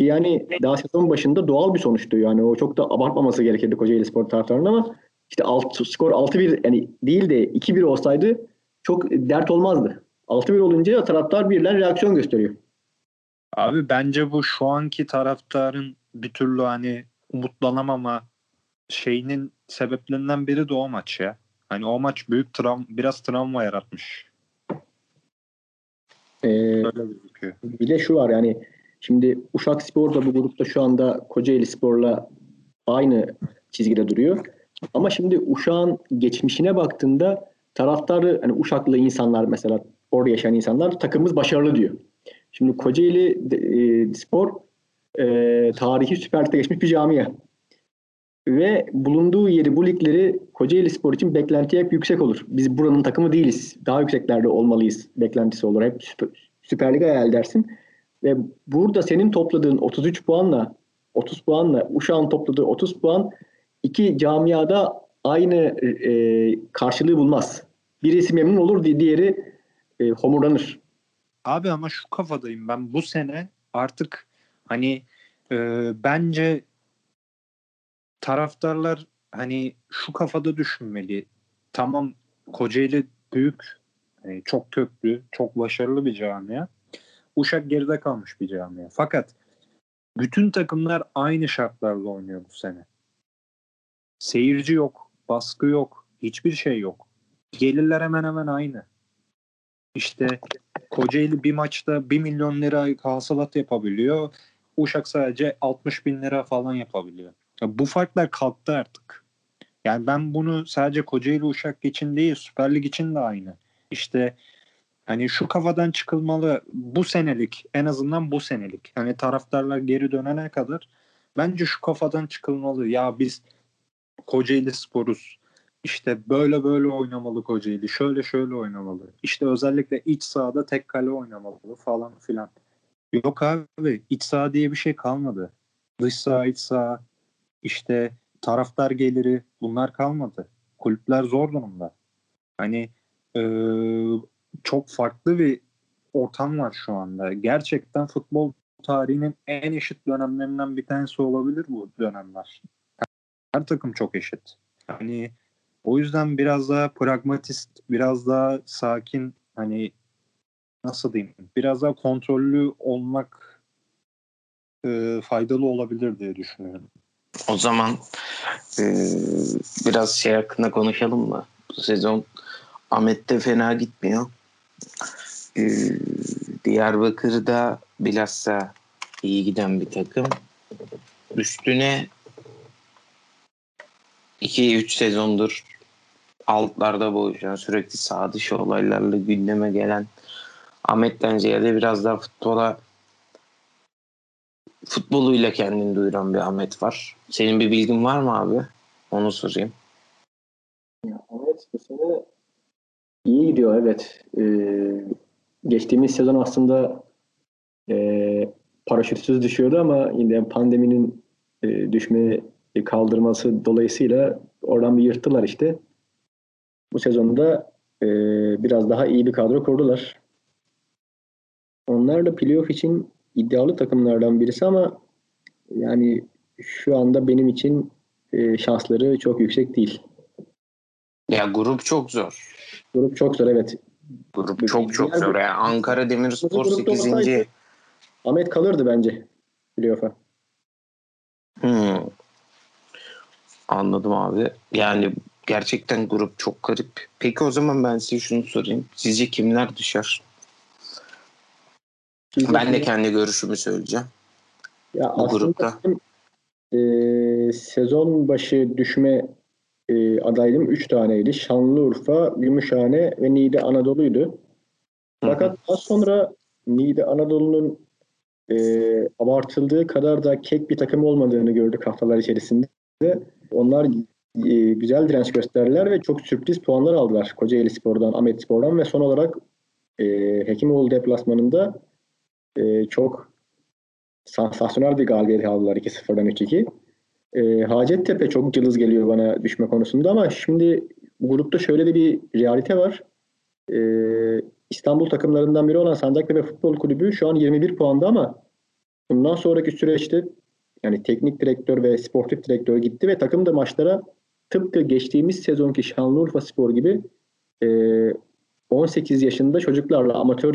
Yani daha sezon başında doğal bir sonuçtu. Yani o çok da abartmaması gerekirdi Kocaeli Spor taraftarının ama işte alt, skor 6-1 yani değil de 2-1 olsaydı çok dert olmazdı. 6-1 olunca taraftar birden reaksiyon gösteriyor. Abi bence bu şu anki taraftarın bir türlü hani umutlanamama şeyinin sebeplerinden biri de o maç ya. Hani o maç büyük travma, biraz travma yaratmış. Ee, bir de şu var yani şimdi Uşak Spor da bu grupta şu anda Kocaeli Spor'la aynı çizgide duruyor. Ama şimdi Uşak'ın geçmişine baktığında taraftarı hani Uşaklı insanlar mesela orada yaşayan insanlar takımımız başarılı diyor. Şimdi Kocaeli e, Spor e, tarihi Süper Lig'e geçmiş bir camia. Ve bulunduğu yeri bu ligleri Kocaeli Spor için beklenti hep yüksek olur. Biz buranın takımı değiliz. Daha yükseklerde olmalıyız beklentisi olur. Hep Süper, Süper Lig'e hayal dersin. Ve burada senin topladığın 33 puanla 30 puanla Uşak'ın topladığı 30 puan iki camiada aynı e, karşılığı bulmaz. Birisi memnun olur diğeri e, homurdanır. Abi ama şu kafadayım ben bu sene artık hani e, bence taraftarlar hani şu kafada düşünmeli. Tamam Kocaeli büyük, yani çok köklü, çok başarılı bir camia. Uşak geride kalmış bir camia. Fakat bütün takımlar aynı şartlarla oynuyor bu sene. Seyirci yok, baskı yok, hiçbir şey yok. Gelirler hemen hemen aynı. İşte Kocaeli bir maçta 1 milyon lira hasılat yapabiliyor. Uşak sadece 60 bin lira falan yapabiliyor. Ya bu farklar kalktı artık. Yani ben bunu sadece Kocaeli Uşak için değil Süper Lig için de aynı. İşte hani şu kafadan çıkılmalı bu senelik en azından bu senelik. Hani taraftarlar geri dönene kadar bence şu kafadan çıkılmalı. Ya biz Kocaeli Sporuz. İşte böyle böyle oynamalı Kocaeli. Şöyle şöyle oynamalı. İşte özellikle iç sahada tek kale oynamalı falan filan. Yok abi iç saha diye bir şey kalmadı. Dış saha, iç saha, işte taraftar geliri bunlar kalmadı. Kulüpler zor durumda. Hani e, çok farklı bir ortam var şu anda. Gerçekten futbol tarihinin en eşit dönemlerinden bir tanesi olabilir bu dönemler. Her takım çok eşit. Hani o yüzden biraz daha pragmatist, biraz daha sakin hani nasıl diyeyim biraz daha kontrollü olmak e, faydalı olabilir diye düşünüyorum. O zaman e, biraz şey hakkında konuşalım mı? Bu sezon Ahmet'te fena gitmiyor. E, Diyarbakır'da bilhassa iyi giden bir takım. Üstüne 2-3 sezondur altlarda boğuşan sürekli sağ dışı olaylarla gündeme gelen Ahmet'ten ziyade biraz daha futbola futboluyla kendini duyuran bir Ahmet var. Senin bir bilgin var mı abi? Onu sorayım. Ya Ahmet bu sene iyi gidiyor evet. Ee, geçtiğimiz sezon aslında e, paraşütsüz düşüyordu ama yine pandeminin e, düşme kaldırması dolayısıyla oradan bir yırttılar işte. Bu sezonda e, biraz daha iyi bir kadro kurdular. Onlar da playoff için iddialı takımlardan birisi ama yani şu anda benim için e, şansları çok yüksek değil. Ya grup çok zor. Grup çok zor evet. Grup çok çok zor. Yani Ankara Demirspor 8. Ahmet kalırdı bence playoff'a. Hmm. Anladım abi. Yani gerçekten grup çok garip. Peki o zaman ben size şunu sorayım. Sizce kimler düşer? Sizce ben de kendi görüşümü söyleyeceğim. Ya Bu grupta. e, sezon başı düşme e, adaydım 3 taneydi. Şanlıurfa, Gümüşhane ve Niğde Anadolu'ydu. Fakat daha sonra Niğde Anadolu'nun e, abartıldığı kadar da kek bir takım olmadığını gördük haftalar içerisinde. Onlar e, güzel direnç gösterdiler ve çok sürpriz puanlar aldılar Kocaeli Spor'dan, Ahmet Spor'dan ve son olarak e, Hekimoğlu deplasmanında e, çok sansasyonel bir galibiyet aldılar 2-0'dan 3-2. E, Hacettepe çok cılız geliyor bana düşme konusunda ama şimdi grupta şöyle de bir realite var. E, İstanbul takımlarından biri olan Sancaktepe Futbol Kulübü şu an 21 puanda ama bundan sonraki süreçte yani teknik direktör ve sportif direktör gitti ve takım da maçlara tıpkı geçtiğimiz sezonki Şanlıurfa Spor gibi e, 18 yaşında çocuklarla amatör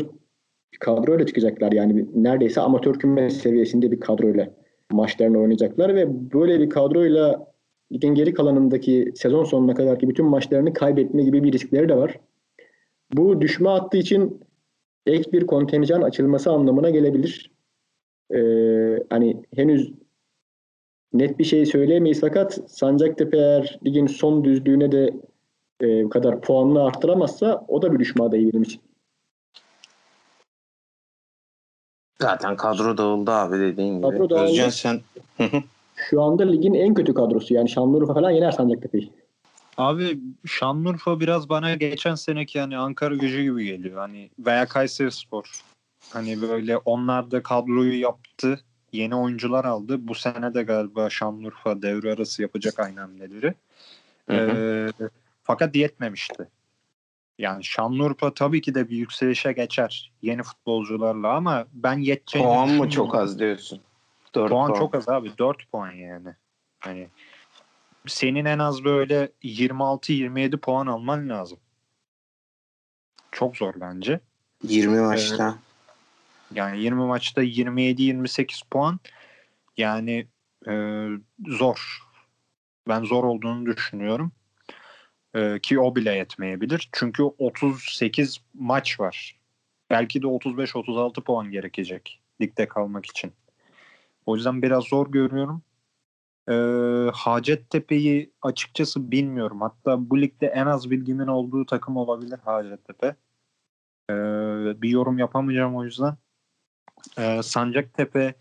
kadroyla çıkacaklar. Yani neredeyse amatör küme seviyesinde bir kadroyla maçlarını oynayacaklar ve böyle bir kadroyla ligin geri kalanındaki sezon sonuna kadar ki bütün maçlarını kaybetme gibi bir riskleri de var. Bu düşme hattı için ek bir kontenjan açılması anlamına gelebilir. Ee, hani henüz net bir şey söyleyemeyiz fakat Sancaktepe eğer ligin son düzlüğüne de e, kadar puanını arttıramazsa o da bir düşme adayı benim için. Zaten kadro dağıldı abi dediğin gibi. Kadro dağıldı. Özcan sen... Şu anda ligin en kötü kadrosu. Yani Şanlıurfa falan yener Sancaktepe'yi. Abi Şanlıurfa biraz bana geçen seneki yani Ankara gücü gibi geliyor. Hani veya Kayseri Spor. Hani böyle onlar da kadroyu yaptı yeni oyuncular aldı. Bu sene de galiba Şanlıurfa devre arası yapacak aynı hamleleri. Hı hı. Ee, fakat yetmemişti. Yani Şanlıurfa tabii ki de bir yükselişe geçer yeni futbolcularla ama ben yeteceğini Puan mı çok az diyorsun? 4 Puan çok az abi. 4 puan yani. Hani senin en az böyle 26-27 puan alman lazım. Çok zor bence. 20 maçta. Yani 20 maçta 27-28 puan yani e, zor. Ben zor olduğunu düşünüyorum. E, ki o bile yetmeyebilir. Çünkü 38 maç var. Belki de 35-36 puan gerekecek ligde kalmak için. O yüzden biraz zor görüyorum. E, Hacettepe'yi açıkçası bilmiyorum. Hatta bu ligde en az bilgimin olduğu takım olabilir Hacettepe. E, bir yorum yapamayacağım o yüzden. Ee, Sancaktepe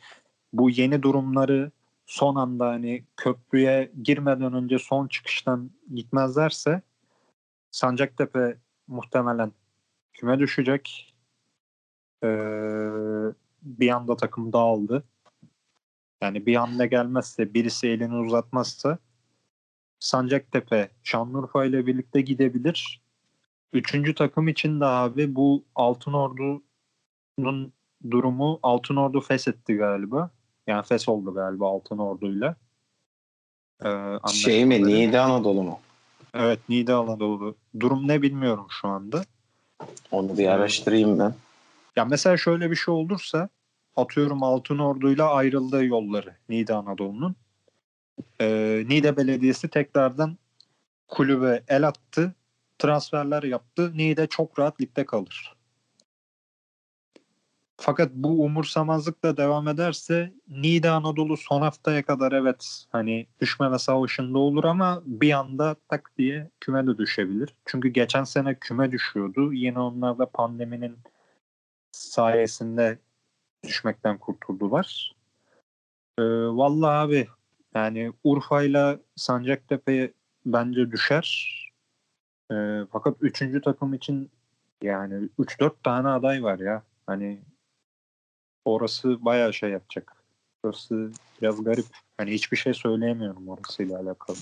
bu yeni durumları son anda hani köprüye girmeden önce son çıkıştan gitmezlerse Sancaktepe muhtemelen küme düşecek. Ee, bir anda takım dağıldı. Yani bir hamle gelmezse birisi elini uzatmazsa Sancaktepe Şanlıurfa ile birlikte gidebilir. Üçüncü takım için de abi bu Altınordu'nun durumu Altınordu feshetti galiba. Yani fes oldu galiba Altınordu'yla. Ee, Şey mi? Niğde Anadolu mu? Evet Niğde Anadolu. Durum ne bilmiyorum şu anda. Onu bir araştırayım ben. Ya mesela şöyle bir şey olursa atıyorum Altınordu'yla ayrıldığı yolları Niğde Anadolu'nun. Ee, Niğde Belediyesi tekrardan kulübe el attı. Transferler yaptı. Niğde çok rahat ligde kalır. Fakat bu umursamazlıkla devam ederse Niğde Anadolu son haftaya kadar evet hani düşmeme savaşında olur ama bir anda tak diye küme de düşebilir. Çünkü geçen sene küme düşüyordu. Yine onlar da pandeminin sayesinde düşmekten kurtuldular. Ee, vallahi abi yani Urfa'yla Sancaktepe bence düşer. Ee, fakat üçüncü takım için yani 3-4 tane aday var ya. Hani orası bayağı şey yapacak. Orası biraz garip. Hani hiçbir şey söyleyemiyorum orasıyla alakalı.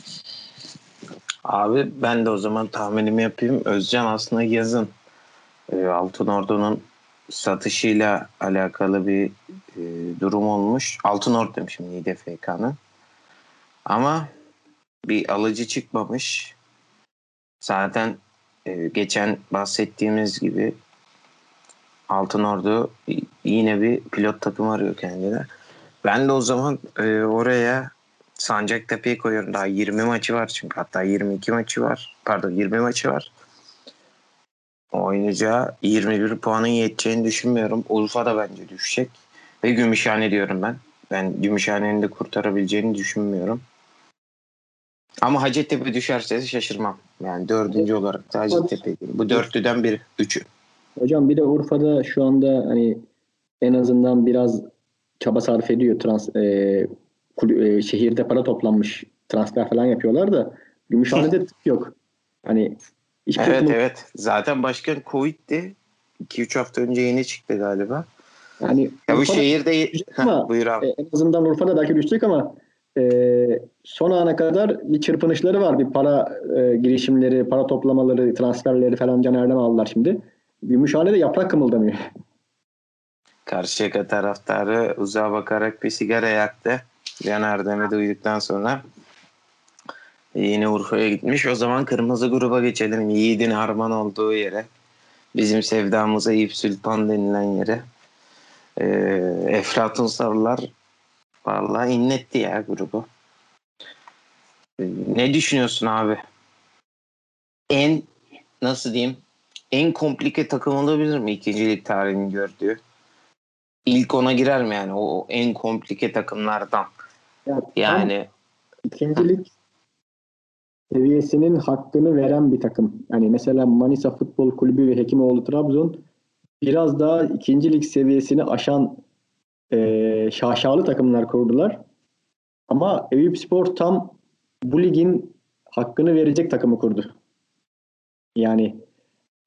Abi ben de o zaman tahminimi yapayım. Özcan aslında yazın e, Altınordu'nun satışıyla alakalı bir e, durum olmuş. Altınordu demişim Niğde FK'nın. Ama bir alıcı çıkmamış. Zaten e, geçen bahsettiğimiz gibi Altınordu yine bir pilot takım arıyor kendine. Ben de o zaman e, oraya Sancaktepe'yi koyuyorum. Daha 20 maçı var çünkü. Hatta 22 maçı var. Pardon 20 maçı var. Oynayacağı 21 puanın yeteceğini düşünmüyorum. Urfa da bence düşecek. Ve Gümüşhane diyorum ben. Ben Gümüşhane'nin de kurtarabileceğini düşünmüyorum. Ama Hacettepe düşerse şaşırmam. Yani dördüncü olarak da Hacettepe. Bu dörtlüden biri. Üçü. Hocam bir de Urfa'da şu anda hani en azından biraz çaba sarf ediyor. Trans, e, kulü- e, şehirde para toplanmış transfer falan yapıyorlar da Gümüşhane'de yok. Hani hiç Evet kurtuluş- evet. Zaten başkan Covid'di. 2-3 hafta önce yeni çıktı galiba. Yani Ya bu şehirde... Ama- buyur abi. E, en azından Urfa'da belki düşecek ama e, son ana kadar bir çırpınışları var. Bir para e, girişimleri, para toplamaları, transferleri falan Caner'den aldılar şimdi. Gümüşhane'de yaprak kımıldamıyor. Karşıyaka taraftarı uzağa bakarak bir sigara yaktı. Can Erdem'i duyduktan sonra yine Urfa'ya gitmiş. O zaman kırmızı gruba geçelim. Yiğit'in harman olduğu yere. Bizim sevdamıza Eyüp Sultan denilen yere. Ee, Eflatun Sarılar vallahi inletti ya grubu. Ee, ne düşünüyorsun abi? En nasıl diyeyim? En komplike takım olabilir mi ikincilik tarihinin gördüğü? İlk ona girer mi yani o, en komplike takımlardan? Yani, Yani ikincilik seviyesinin hakkını veren bir takım. Yani mesela Manisa Futbol Kulübü ve Hekimoğlu Trabzon biraz daha ikincilik seviyesini aşan e, şaşalı takımlar kurdular. Ama Eyüp Spor tam bu ligin hakkını verecek takımı kurdu. Yani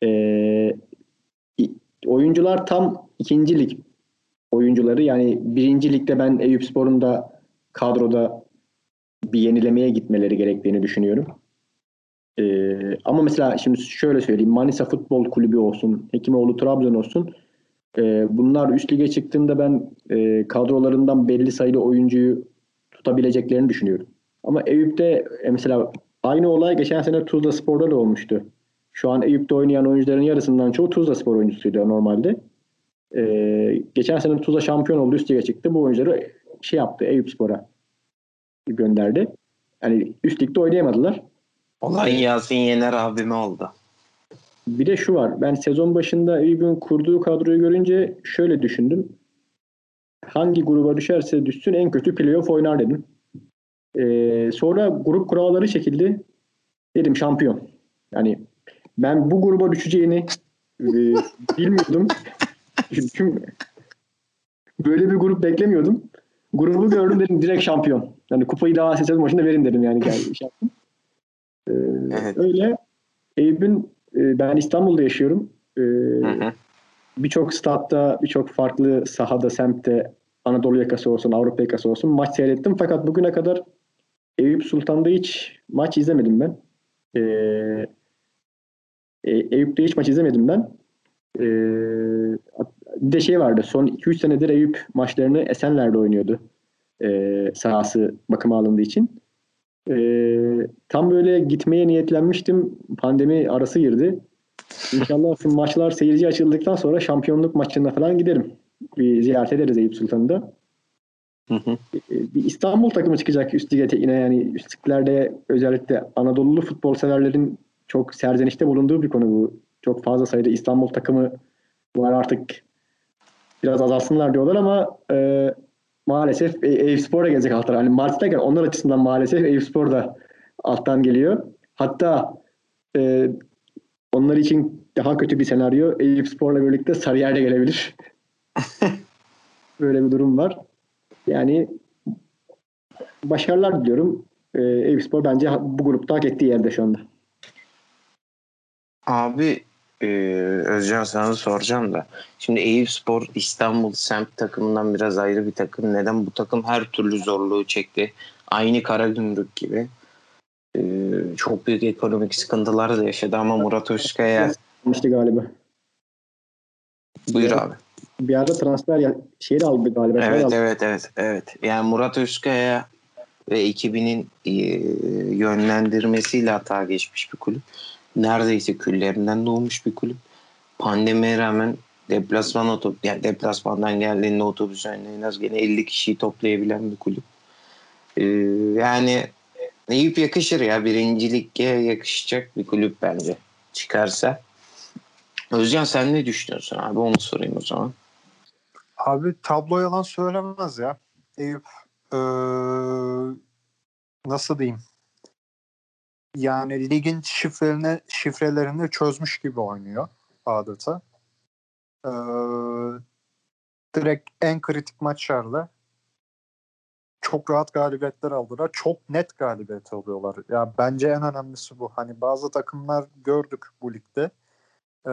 e, oyuncular tam ikincilik oyuncuları yani birinci ligde ben Eyüp Spor'un da kadroda bir yenilemeye gitmeleri gerektiğini düşünüyorum. Ee, ama mesela şimdi şöyle söyleyeyim. Manisa Futbol Kulübü olsun, Hekimoğlu Trabzon olsun. E, bunlar üst lige çıktığında ben e, kadrolarından belli sayıda oyuncuyu tutabileceklerini düşünüyorum. Ama Eyüp'te e, mesela aynı olay geçen sene Tuzla Spor'da da olmuştu. Şu an Eyüp'te oynayan oyuncuların yarısından çoğu Tuzla Spor oyuncusuydu normalde. Ee, geçen sene Tuzla şampiyon oldu üst lige çıktı. Bu oyuncuları şey yaptı Eyüp Spor'a gönderdi. Yani üst ligde oynayamadılar. Olay Yasin Yener abime oldu. Bir de şu var. Ben sezon başında Eyüp'ün kurduğu kadroyu görünce şöyle düşündüm. Hangi gruba düşerse düşsün en kötü playoff oynar dedim. Ee, sonra grup kuralları çekildi. Dedim şampiyon. Yani ben bu gruba düşeceğini e, bilmiyordum. Çünkü böyle bir grup beklemiyordum. Grubu gördüm dedim direkt şampiyon. Yani kupayı daha sezon başında verin dedim yani. Geldi, şey yaptım. Ee, Evet. Öyle Eyüp'ün e, ben İstanbul'da yaşıyorum. Ee, birçok statta, birçok farklı sahada, semtte Anadolu yakası olsun, Avrupa yakası olsun maç seyrettim. Fakat bugüne kadar Eyüp Sultan'da hiç maç izlemedim ben. Ee, e, Eyüp'te hiç maç izlemedim ben. Ee, bir de şey vardı. Son 2-3 senedir Eyüp maçlarını Esenler'de oynuyordu. Ee, sahası bakıma alındığı için. Ee, tam böyle gitmeye niyetlenmiştim. Pandemi arası girdi. İnşallah maçlar seyirci açıldıktan sonra şampiyonluk maçına falan giderim. Bir ziyaret ederiz Eyüp Sultan'da. Hı hı. Ee, Bir İstanbul takımı çıkacak üst lige yine yani üst liglerde özellikle Anadolu'lu futbol severlerin çok serzenişte bulunduğu bir konu bu. Çok fazla sayıda İstanbul takımı var artık biraz azalsınlar diyorlar ama e, maalesef e, Eyüpspor da gelecek alttan. Hani Mart'tayken onlar açısından maalesef Eyüpspor da alttan geliyor. Hatta e, onlar için daha kötü bir senaryo Eyüpspor'la birlikte Sarıyer de gelebilir. Böyle bir durum var. Yani başarılar diliyorum. E, Eyüpspor bence bu grupta hak ettiği yerde şu anda. Abi e, Özcan sana soracağım da. Şimdi Eyüpspor İstanbul semt takımından biraz ayrı bir takım. Neden? Bu takım her türlü zorluğu çekti. Aynı Karagümrük gibi. E, çok büyük ekonomik sıkıntılar da yaşadı ama Murat Özkaya İşte galiba. buyur abi. Bir arada transfer ya, şey de aldı galiba. şey Evet aldı. evet evet evet. Yani Murat Özkaya ve ekibinin e, yönlendirmesiyle hata geçmiş bir kulüp. Neredeyse küllerinden doğmuş bir kulüp. Pandemiye rağmen deplasman otobüs yani deplasmandan geldiğinde otobüs önüne en az gene 50 kişiyi toplayabilen bir kulüp. E, yani Eyüp yakışır ya. Birincilik'e yakışacak bir kulüp bence. Çıkarsa. Özcan sen ne düşünüyorsun abi? Onu sorayım o zaman. Abi tablo yalan söylemez ya. Eyüp eee, nasıl diyeyim? Yani ligin şifrelerini, şifrelerini çözmüş gibi oynuyor adeta. Eee, direkt en kritik maçlarda çok rahat galibiyetler aldılar. Çok net galibiyet alıyorlar. Ya bence en önemlisi bu. Hani bazı takımlar gördük bu ligde. Ee,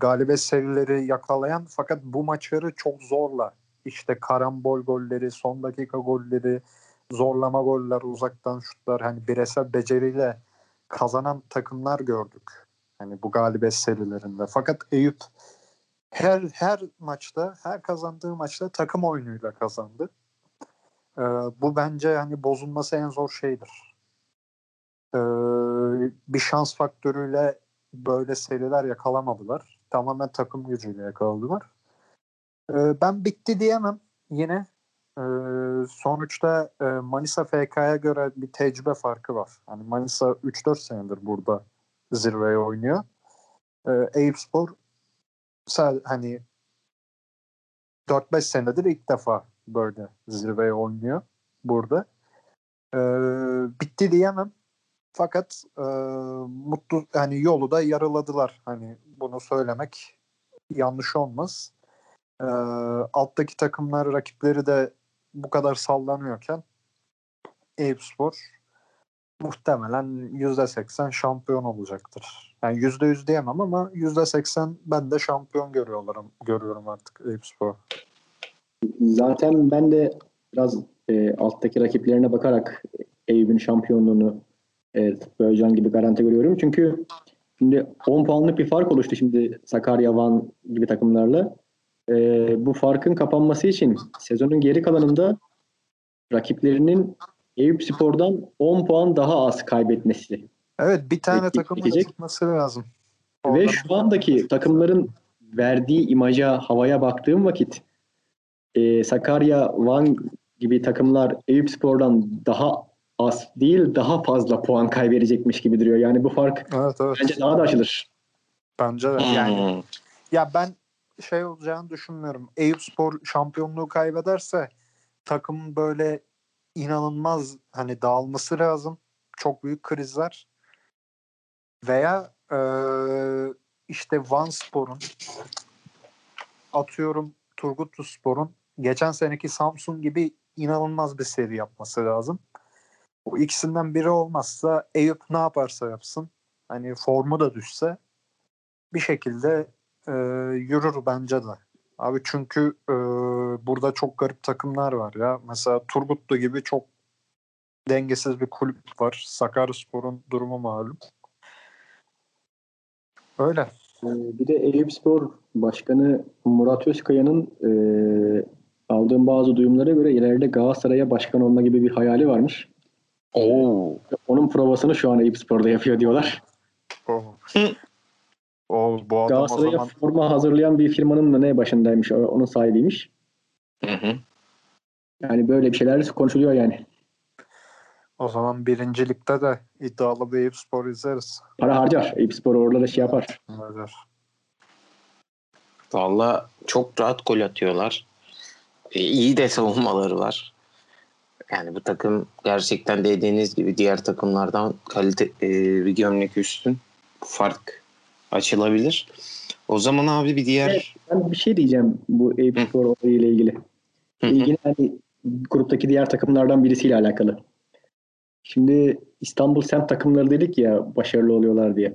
galibiyet serileri yakalayan fakat bu maçları çok zorla işte karambol golleri, son dakika golleri, zorlama goller, uzaktan şutlar hani bireysel beceriyle kazanan takımlar gördük. Hani bu galibiyet serilerinde. Fakat Eyüp her her maçta, her kazandığı maçta takım oyunuyla kazandı. Ee, bu bence hani bozulması en zor şeydir. Ee, bir şans faktörüyle böyle seriler yakalamadılar. Tamamen takım gücüyle yakaladılar. Ee, ben bitti diyemem yine. Sonuçta e, Manisa FK'ya göre bir tecrübe farkı var. Hani Manisa 3-4 senedir burada zirveye oynuyor. Eyüpspor sa- hani 4-5 senedir ilk defa böyle zirveye oynuyor burada. Ee, bitti diyemem. Fakat e, mutlu hani yolu da yarıladılar. Hani bunu söylemek yanlış olmaz. E, alttaki takımlar rakipleri de bu kadar sallanıyorken Eyüpspor muhtemelen %80 şampiyon olacaktır. Yani %100 diyemem ama %80 ben de şampiyon görüyorum, görüyorum artık Eyüpspor. Zaten ben de biraz e, alttaki rakiplerine bakarak Eyüp'ün şampiyonluğunu e, Tıbbı gibi garanti görüyorum. Çünkü şimdi 10 puanlık bir fark oluştu şimdi Sakarya, Van gibi takımlarla. E, bu farkın kapanması için sezonun geri kalanında rakiplerinin Eyüp Spor'dan 10 puan daha az kaybetmesi. Evet bir tane takımın tutması lazım. Ve Oradan- şu andaki takımların verdiği imaja, havaya baktığım vakit e, Sakarya, Van gibi takımlar Eyüp Spor'dan daha az değil daha fazla puan kaybedecekmiş gibi duruyor. Yani bu fark Evet evet. bence daha da açılır. Bence de. Yani Hmm. Ya ben şey olacağını düşünmüyorum. Eyüpspor şampiyonluğu kaybederse takım böyle inanılmaz hani dağılması lazım. Çok büyük krizler. Veya eee, işte Van Spor'un atıyorum Turgutlu Spor'un geçen seneki Samsun gibi inanılmaz bir seri yapması lazım. Bu ikisinden biri olmazsa Eyüp ne yaparsa yapsın hani formu da düşse bir şekilde e, yürür bence de. Abi çünkü e, burada çok garip takımlar var ya. Mesela Turgutlu gibi çok dengesiz bir kulüp var. Sakaryaspor'un durumu malum. Öyle. Ee, Bir de Eyüp Spor Başkanı Murat Özkaya'nın e, aldığım bazı duyumlara göre ileride Galatasaray'a başkan olma gibi bir hayali varmış. Oo. Onun provasını şu an Eyüp Spor'da yapıyor diyorlar. O, o bu adam o Galatasaray'a zaman forma hazırlayan bir firmanın da ne başındaymış, onun sahibiymiş. Hı hı. Yani böyle bir şeyler konuşuluyor yani. o zaman birincilikte de iddialı bir Eyüpspor izleriz. Para harcar. Eyüp Spor oralarda şey yapar. Öyle. Valla çok rahat gol atıyorlar. E, iyi de savunmaları var. Yani bu takım gerçekten dediğiniz gibi diğer takımlardan kalite e, bir gömlek üstün. Bu fark açılabilir. O zaman abi bir diğer Evet. Ben bir şey diyeceğim bu Eyüp Hı. Spor olayıyla ilgili. Hı hı. İlgili hani gruptaki diğer takımlardan birisiyle alakalı. Şimdi İstanbul semt takımları dedik ya başarılı oluyorlar diye.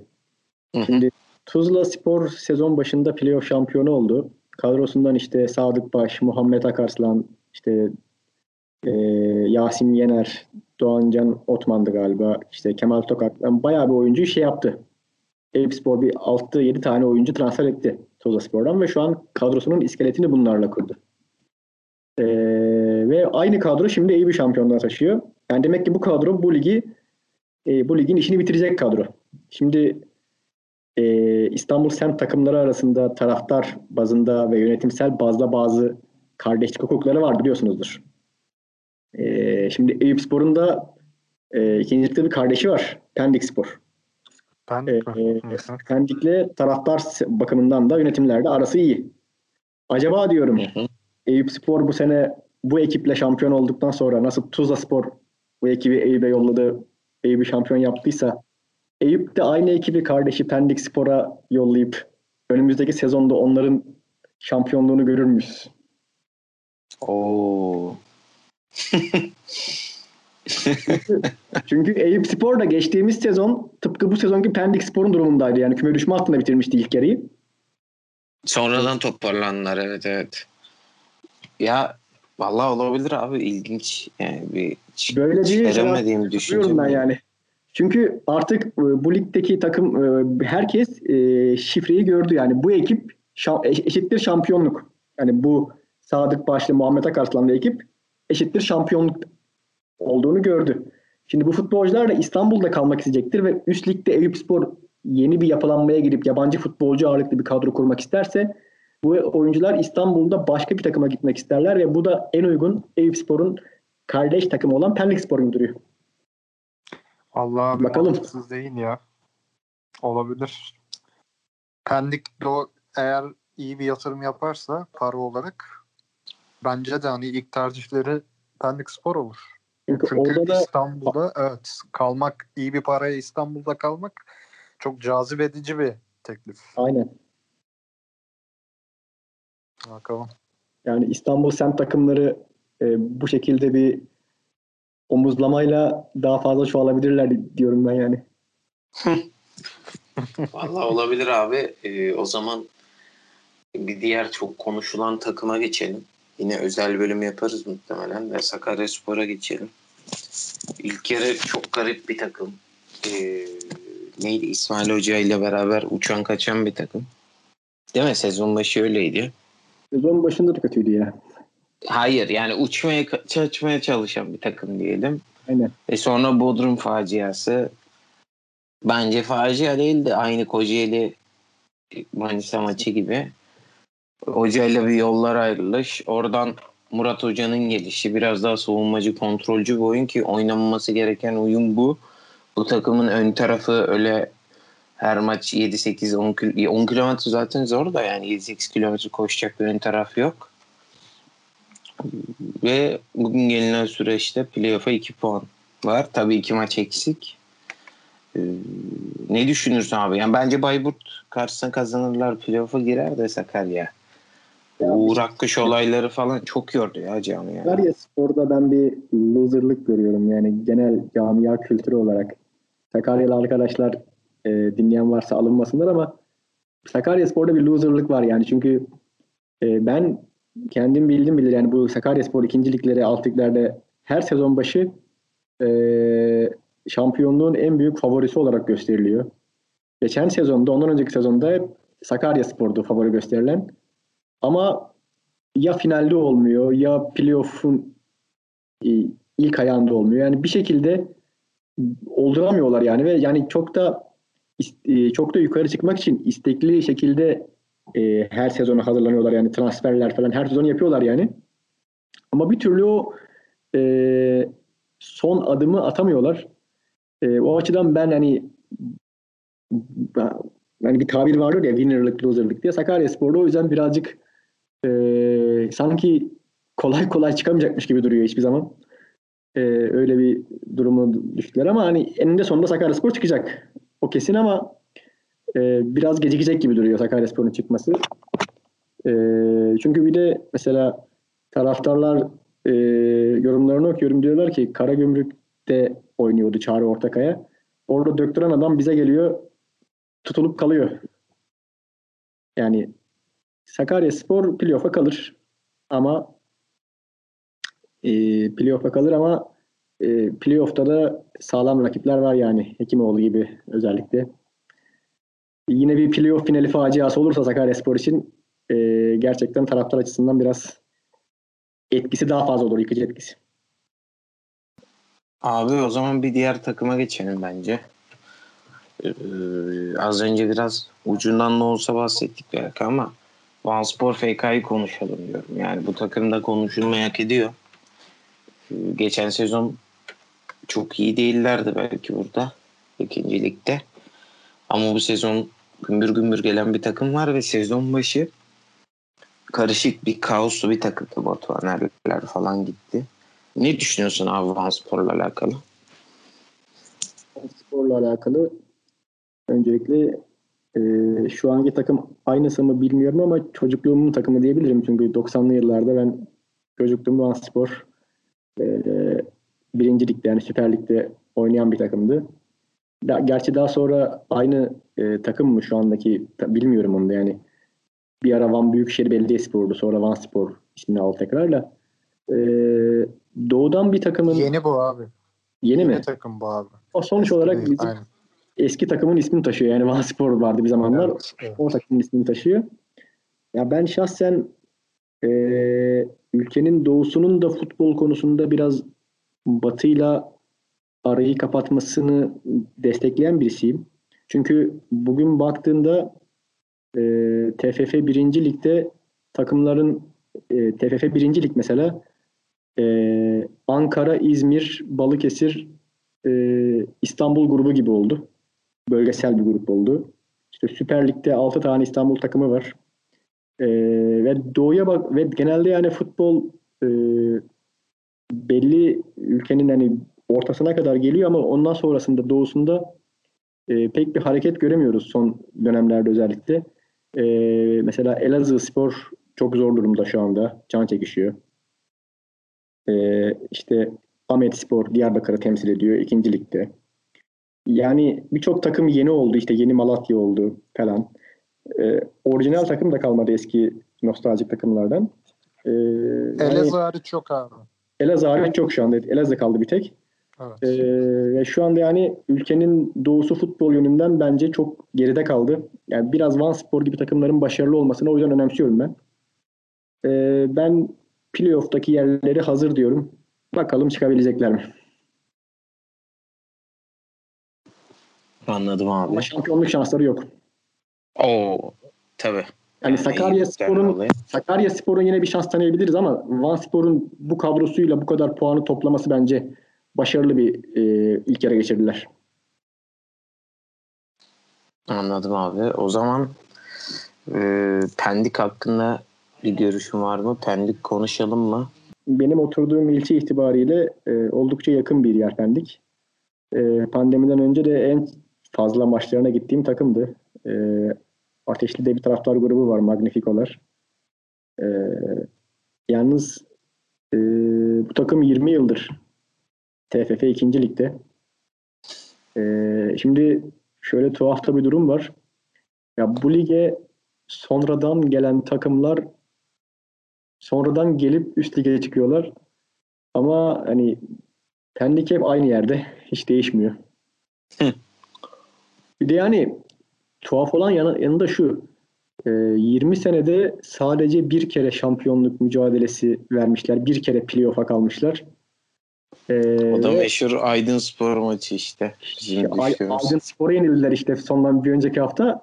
Hı. Şimdi Tuzla Spor sezon başında playoff şampiyonu oldu. Kadrosundan işte Sadık Baş, Muhammed Akarslan, işte e, Yasin Yener, Doğancan Otman'dı galiba. işte Kemal Tokak. Yani bayağı bir oyuncu şey yaptı. Eyüp Spor bir 6-7 tane oyuncu transfer etti Tuzla Spor'dan ve şu an kadrosunun iskeletini bunlarla kurdu. Ee, ve aynı kadro şimdi Eyüp'ü şampiyonluğa taşıyor. Yani demek ki bu kadro bu ligi e, bu ligin işini bitirecek kadro. Şimdi e, İstanbul semt takımları arasında taraftar bazında ve yönetimsel bazda bazı kardeşlik hukukları var biliyorsunuzdur. E, şimdi Eyüp Spor'un da e, ikincilikte bir kardeşi var. Pendik Spor. Ben E, e, Pendik'le taraftar bakımından da yönetimlerde arası iyi. Acaba diyorum Hı hı. Eyüp Spor bu sene bu ekiple şampiyon olduktan sonra nasıl Tuzla Spor bu ekibi Eyüp'e yolladı, Eyüp'ü şampiyon yaptıysa Eyüp de aynı ekibi kardeşi Pendik Spor'a yollayıp önümüzdeki sezonda onların şampiyonluğunu görür müyüz? Oo. Çünkü Eyüp Spor da geçtiğimiz sezon tıpkı bu sezonki Pendik Spor'un durumundaydı. Yani küme düşme hattında bitirmişti ilk yarıyı. Sonradan toparlandılar evet evet. Ya vallahi olabilir abi ilginç. Yani bir Böyle bir veremediğim düşünce. Düşünüyorum ben yani. Çünkü artık e, bu ligdeki takım e, herkes e, şifreyi gördü. Yani bu ekip eşittir şampiyonluk. Yani bu Sadık Başlı Muhammed Akarslan'lı ekip eşittir şampiyonluk olduğunu gördü. Şimdi bu futbolcular da İstanbul'da kalmak isteyecektir ve üst ligde Eyüpspor yeni bir yapılanmaya girip yabancı futbolcu ağırlıklı bir kadro kurmak isterse bu oyuncular İstanbul'da başka bir takıma gitmek isterler ve bu da en uygun Eyüpspor'un kardeş takımı olan Pendik Spor gibi duruyor. Allah Bakalım. mantıksız değil ya. Olabilir. Pendik de eğer iyi bir yatırım yaparsa para olarak bence de hani ilk tercihleri Pendik Spor olur. Çünkü, Çünkü orada da İstanbul'da evet kalmak iyi bir paraya İstanbul'da kalmak çok cazip edici bir teklif. aynen. Bakalım. Yani İstanbul semt takımları e, bu şekilde bir omuzlamayla daha fazla çoğalabilirler diyorum ben yani. Vallahi olabilir abi. Ee, o zaman bir diğer çok konuşulan takıma geçelim. Yine özel bölüm yaparız muhtemelen ve Sakaryaspor'a geçelim. İlk yarı çok garip bir takım. Ee, neydi İsmail Hoca ile beraber uçan kaçan bir takım. Değil mi? Sezon başı öyleydi. Sezon başında da kötüydü ya. Hayır yani uçmaya kaçmaya çalışan bir takım diyelim. Aynen. E sonra Bodrum faciası bence facia değildi. Aynı Kocaeli Manisa maçı gibi. Hocayla bir yollar ayrılış. Oradan Murat Hoca'nın gelişi. Biraz daha savunmacı, kontrolcü bir oyun ki oynanması gereken oyun bu. Bu takımın ön tarafı öyle her maç 7-8 10, kil- 10 kilometre zaten zor da yani 7-8 kilometre koşacak bir ön taraf yok. Ve bugün gelinen süreçte playoff'a 2 puan var. Tabii iki maç eksik. Ee, ne düşünürsün abi? Yani bence Bayburt karşısına kazanırlar playoff'a girer de Sakarya. Ya Uğur Akkuş olayları falan çok yordu ya camı ya. Sakarya Spor'da ben bir loserlık görüyorum. Yani genel camia kültürü olarak. Sakaryalı arkadaşlar e, dinleyen varsa alınmasınlar ama Sakarya Spor'da bir loserlık var yani. Çünkü e, ben kendim bildim bilir yani bu Sakarya Spor ikinci liglere, alt liglerde her sezon başı e, şampiyonluğun en büyük favorisi olarak gösteriliyor. Geçen sezonda, ondan önceki sezonda hep Sakarya Spor'du favori gösterilen. Ama ya finalde olmuyor ya playoff'un e, ilk ayağında olmuyor. Yani bir şekilde olduramıyorlar yani ve yani çok da e, çok da yukarı çıkmak için istekli şekilde e, her sezona hazırlanıyorlar yani transferler falan her sezon yapıyorlar yani. Ama bir türlü o son adımı atamıyorlar. E, o açıdan ben hani ben, yani bir tabir vardır ya winner'lık loser'lık diye Sakaryaspor'da o yüzden birazcık e, sanki kolay kolay çıkamayacakmış gibi duruyor hiçbir zaman. E, öyle bir durumu düştüler ama hani eninde sonunda Sakaryaspor çıkacak. O kesin ama e, biraz gecikecek gibi duruyor Sakaryaspor'un çıkması. E, çünkü bir de mesela taraftarlar e, yorumlarını okuyorum diyorlar ki Karagümrük'te oynuyordu Çağrı Ortakaya. Orada döktüren adam bize geliyor tutulup kalıyor. Yani Sakaryaspor playoff'a kalır ama e, playoff'a kalır ama e, playoff'ta da sağlam rakipler var yani Hekimoğlu gibi özellikle. Yine bir playoff finali faciası olursa Sakaryaspor için e, gerçekten taraftar açısından biraz etkisi daha fazla olur, yıkıcı etkisi. Abi o zaman bir diğer takıma geçelim bence. Ee, az önce biraz ucundan da olsa bahsettik belki ama Vanspor FK'yı konuşalım diyorum. Yani bu takımda konuşulmayı hak ediyor. Ee, geçen sezon çok iyi değillerdi belki burada. ikinci ligde. Ama bu sezon gümbür gümbür gelen bir takım var ve sezon başı karışık bir kaoslu bir takımdı Batuhan Erler falan gitti. Ne düşünüyorsun abi Vanspor'la alakalı? Sporla alakalı öncelikle e, şu anki takım aynısı mı bilmiyorum ama çocukluğumun takımı diyebilirim. Çünkü 90'lı yıllarda ben çocukluğumda Van Spor e, birinci ligde yani Süper Lig'de oynayan bir takımdı. Da, gerçi daha sonra aynı e, takım mı şu andaki ta- bilmiyorum onu da yani. Bir ara Van Büyükşehir Belediyespor'du sonra Van Spor ismini aldı tekrarla. E, doğudan bir takımın yeni, Yeni bu abi. mi? Yeni takım bu abi. O sonuç olarak Değil, bizim aynen. Eski takımın ismini taşıyor. Yani Van Spor vardı bir zamanlar. Evet, evet. O takımın ismini taşıyor. Ya ben şahsen eee, ülkenin doğusunun da futbol konusunda biraz batıyla arayı kapatmasını destekleyen birisiyim. Çünkü bugün baktığında eee TFF 1. Lig'de takımların eee, TFF 1. Lig mesela eee, Ankara, İzmir, Balıkesir, eee, İstanbul grubu gibi oldu. Bölgesel bir grup oldu. İşte Süper Lig'de 6 tane İstanbul takımı var. Ee, ve doğuya bak ve genelde yani futbol e, belli ülkenin hani ortasına kadar geliyor ama ondan sonrasında doğusunda e, pek bir hareket göremiyoruz son dönemlerde özellikle. E, mesela Elazığ Spor çok zor durumda şu anda. Can çekişiyor. E, işte Ahmet Spor Diyarbakır'ı temsil ediyor ikinci ligde. Yani birçok takım yeni oldu. işte yeni Malatya oldu falan. Ee, orijinal takım da kalmadı eski nostaljik takımlardan. Yani Elazığ hariç yok abi. Elazığ hariç çok şu anda. Elazığ kaldı bir tek. Evet. Ee, şu anda yani ülkenin doğusu futbol yönünden bence çok geride kaldı. Yani biraz Van Spor gibi takımların başarılı olmasını o yüzden önemsiyorum ben. Ee, ben playoff'taki yerleri hazır diyorum. Bakalım çıkabilecekler mi? Anladım abi. Ama şampiyonluk şansları yok. Oo tabii. Yani Sakarya Spor'un. Sakarya Spor'un yine bir şans tanıyabiliriz ama Van Spor'un bu kadrosuyla bu kadar puanı toplaması bence başarılı bir e, ilk yarı geçirdiler. Anladım abi. O zaman e, Pendik hakkında bir görüşün var mı? Pendik konuşalım mı? Benim oturduğum ilçe itibariyle e, oldukça yakın bir yer Pendik. E, pandemiden önce de en fazla maçlarına gittiğim takımdı. E, Ateşli'de bir taraftar grubu var, Magnifikolar. E, yalnız e, bu takım 20 yıldır TFF 2. Lig'de. E, şimdi şöyle tuhaf bir durum var. Ya bu lige sonradan gelen takımlar sonradan gelip üst lige çıkıyorlar. Ama hani hep aynı yerde. Hiç değişmiyor. Bir de yani tuhaf olan yanı, yanında şu. e, 20 senede sadece bir kere şampiyonluk mücadelesi vermişler. Bir kere playoff'a kalmışlar. E, O da meşhur Aydın Spor maçı işte. Düştüğümüz. Aydın Spor'a yenildiler işte sondan bir önceki hafta.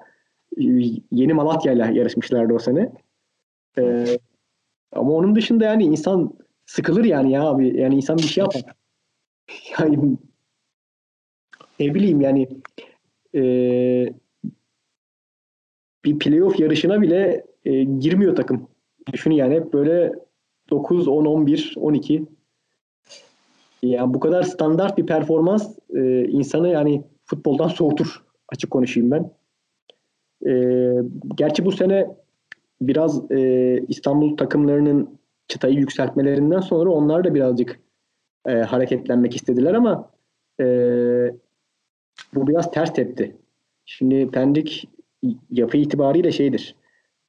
Yeni Malatya'yla yarışmışlardı o sene. Ee, ama onun dışında yani insan sıkılır yani ya abi. Yani insan bir şey yapar. Yani ne bileyim yani ee, bir playoff yarışına bile e, girmiyor takım. Düşün yani hep böyle 9, 10, 11, 12 yani bu kadar standart bir performans e, insanı yani futboldan soğutur. Açık konuşayım ben. E, gerçi bu sene biraz e, İstanbul takımlarının çıtayı yükseltmelerinden sonra onlar da birazcık e, hareketlenmek istediler ama e, bu biraz ters tepti. Şimdi Pendik yapı itibariyle şeydir.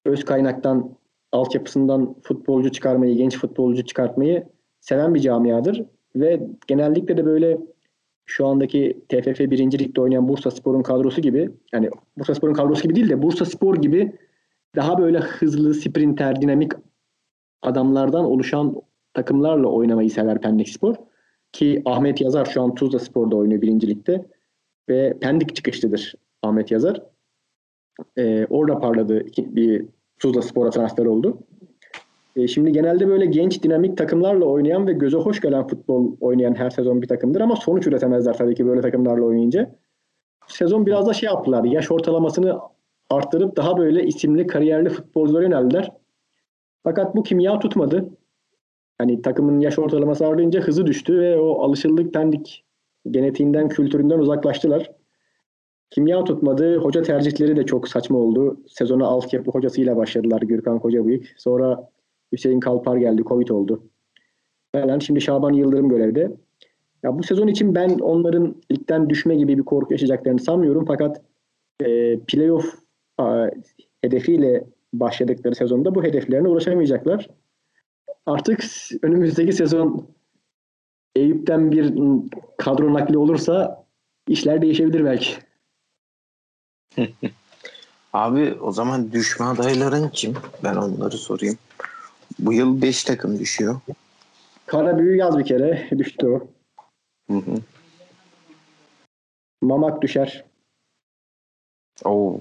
Öz kaynaktan altyapısından futbolcu çıkarmayı, genç futbolcu çıkartmayı seven bir camiadır. Ve genellikle de böyle şu andaki TFF 1. Lig'de oynayan Bursa Spor'un kadrosu gibi yani Bursa Spor'un kadrosu gibi değil de Bursa Spor gibi daha böyle hızlı, sprinter, dinamik adamlardan oluşan takımlarla oynamayı sever Pendik Spor. Ki Ahmet Yazar şu an Tuzla Spor'da oynuyor 1. Lig'de ve Pendik çıkışlıdır Ahmet Yazar. Ee, orada parladı bir Tuzla Spor'a transfer oldu. E, şimdi genelde böyle genç dinamik takımlarla oynayan ve göze hoş gelen futbol oynayan her sezon bir takımdır ama sonuç üretemezler tabii ki böyle takımlarla oynayınca. Sezon biraz da şey yaptılar. Yaş ortalamasını arttırıp daha böyle isimli, kariyerli futbolculara yöneldiler. Fakat bu kimya tutmadı. Hani takımın yaş ortalaması artınca hızı düştü ve o alışıldık pendik genetiğinden, kültüründen uzaklaştılar. Kimya tutmadı. Hoca tercihleri de çok saçma oldu. Sezona altyapı hocasıyla başladılar Gürkan Kocabıyık. Sonra Hüseyin Kalpar geldi. Covid oldu. Falan. Şimdi Şaban Yıldırım görevde. Ya bu sezon için ben onların ligden düşme gibi bir korku yaşayacaklarını sanmıyorum. Fakat e, playoff a, hedefiyle başladıkları sezonda bu hedeflerine ulaşamayacaklar. Artık önümüzdeki sezon Eyüp'ten bir kadro nakli olursa işler değişebilir belki. Abi o zaman düşme adayların kim? Ben onları sorayım. Bu yıl 5 takım düşüyor. Karabüyü yaz bir kere düştü o. Hı hı. Mamak düşer. Oo.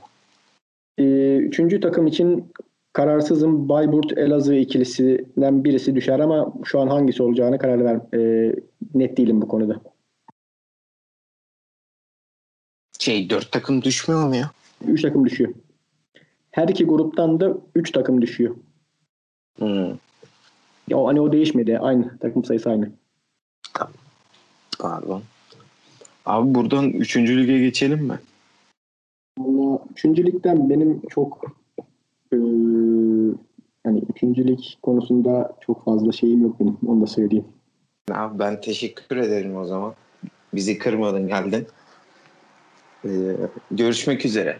Ee, üçüncü takım için kararsızım. Bayburt Elazığ ikilisinden birisi düşer ama şu an hangisi olacağını karar ver. e, net değilim bu konuda. Şey 4 takım düşmüyor mu ya? Üç takım düşüyor. Her iki gruptan da üç takım düşüyor. Hı. Ya, o- hani o değişmedi. Aynı. Takım sayısı aynı. Pardon. Abi buradan 3. lige geçelim mi? Valla üçüncü ligden benim çok e, hani üçüncü lig konusunda çok fazla şeyim yok benim. Onu da söyleyeyim. Abi ben teşekkür ederim o zaman. Bizi kırmadın geldin. Ee, görüşmek üzere.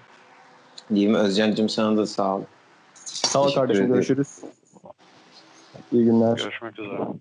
Diyeyim Özcan'cığım sana da sağ ol. Sağ ol kardeşim ederim. görüşürüz. İyi günler. Görüşmek üzere.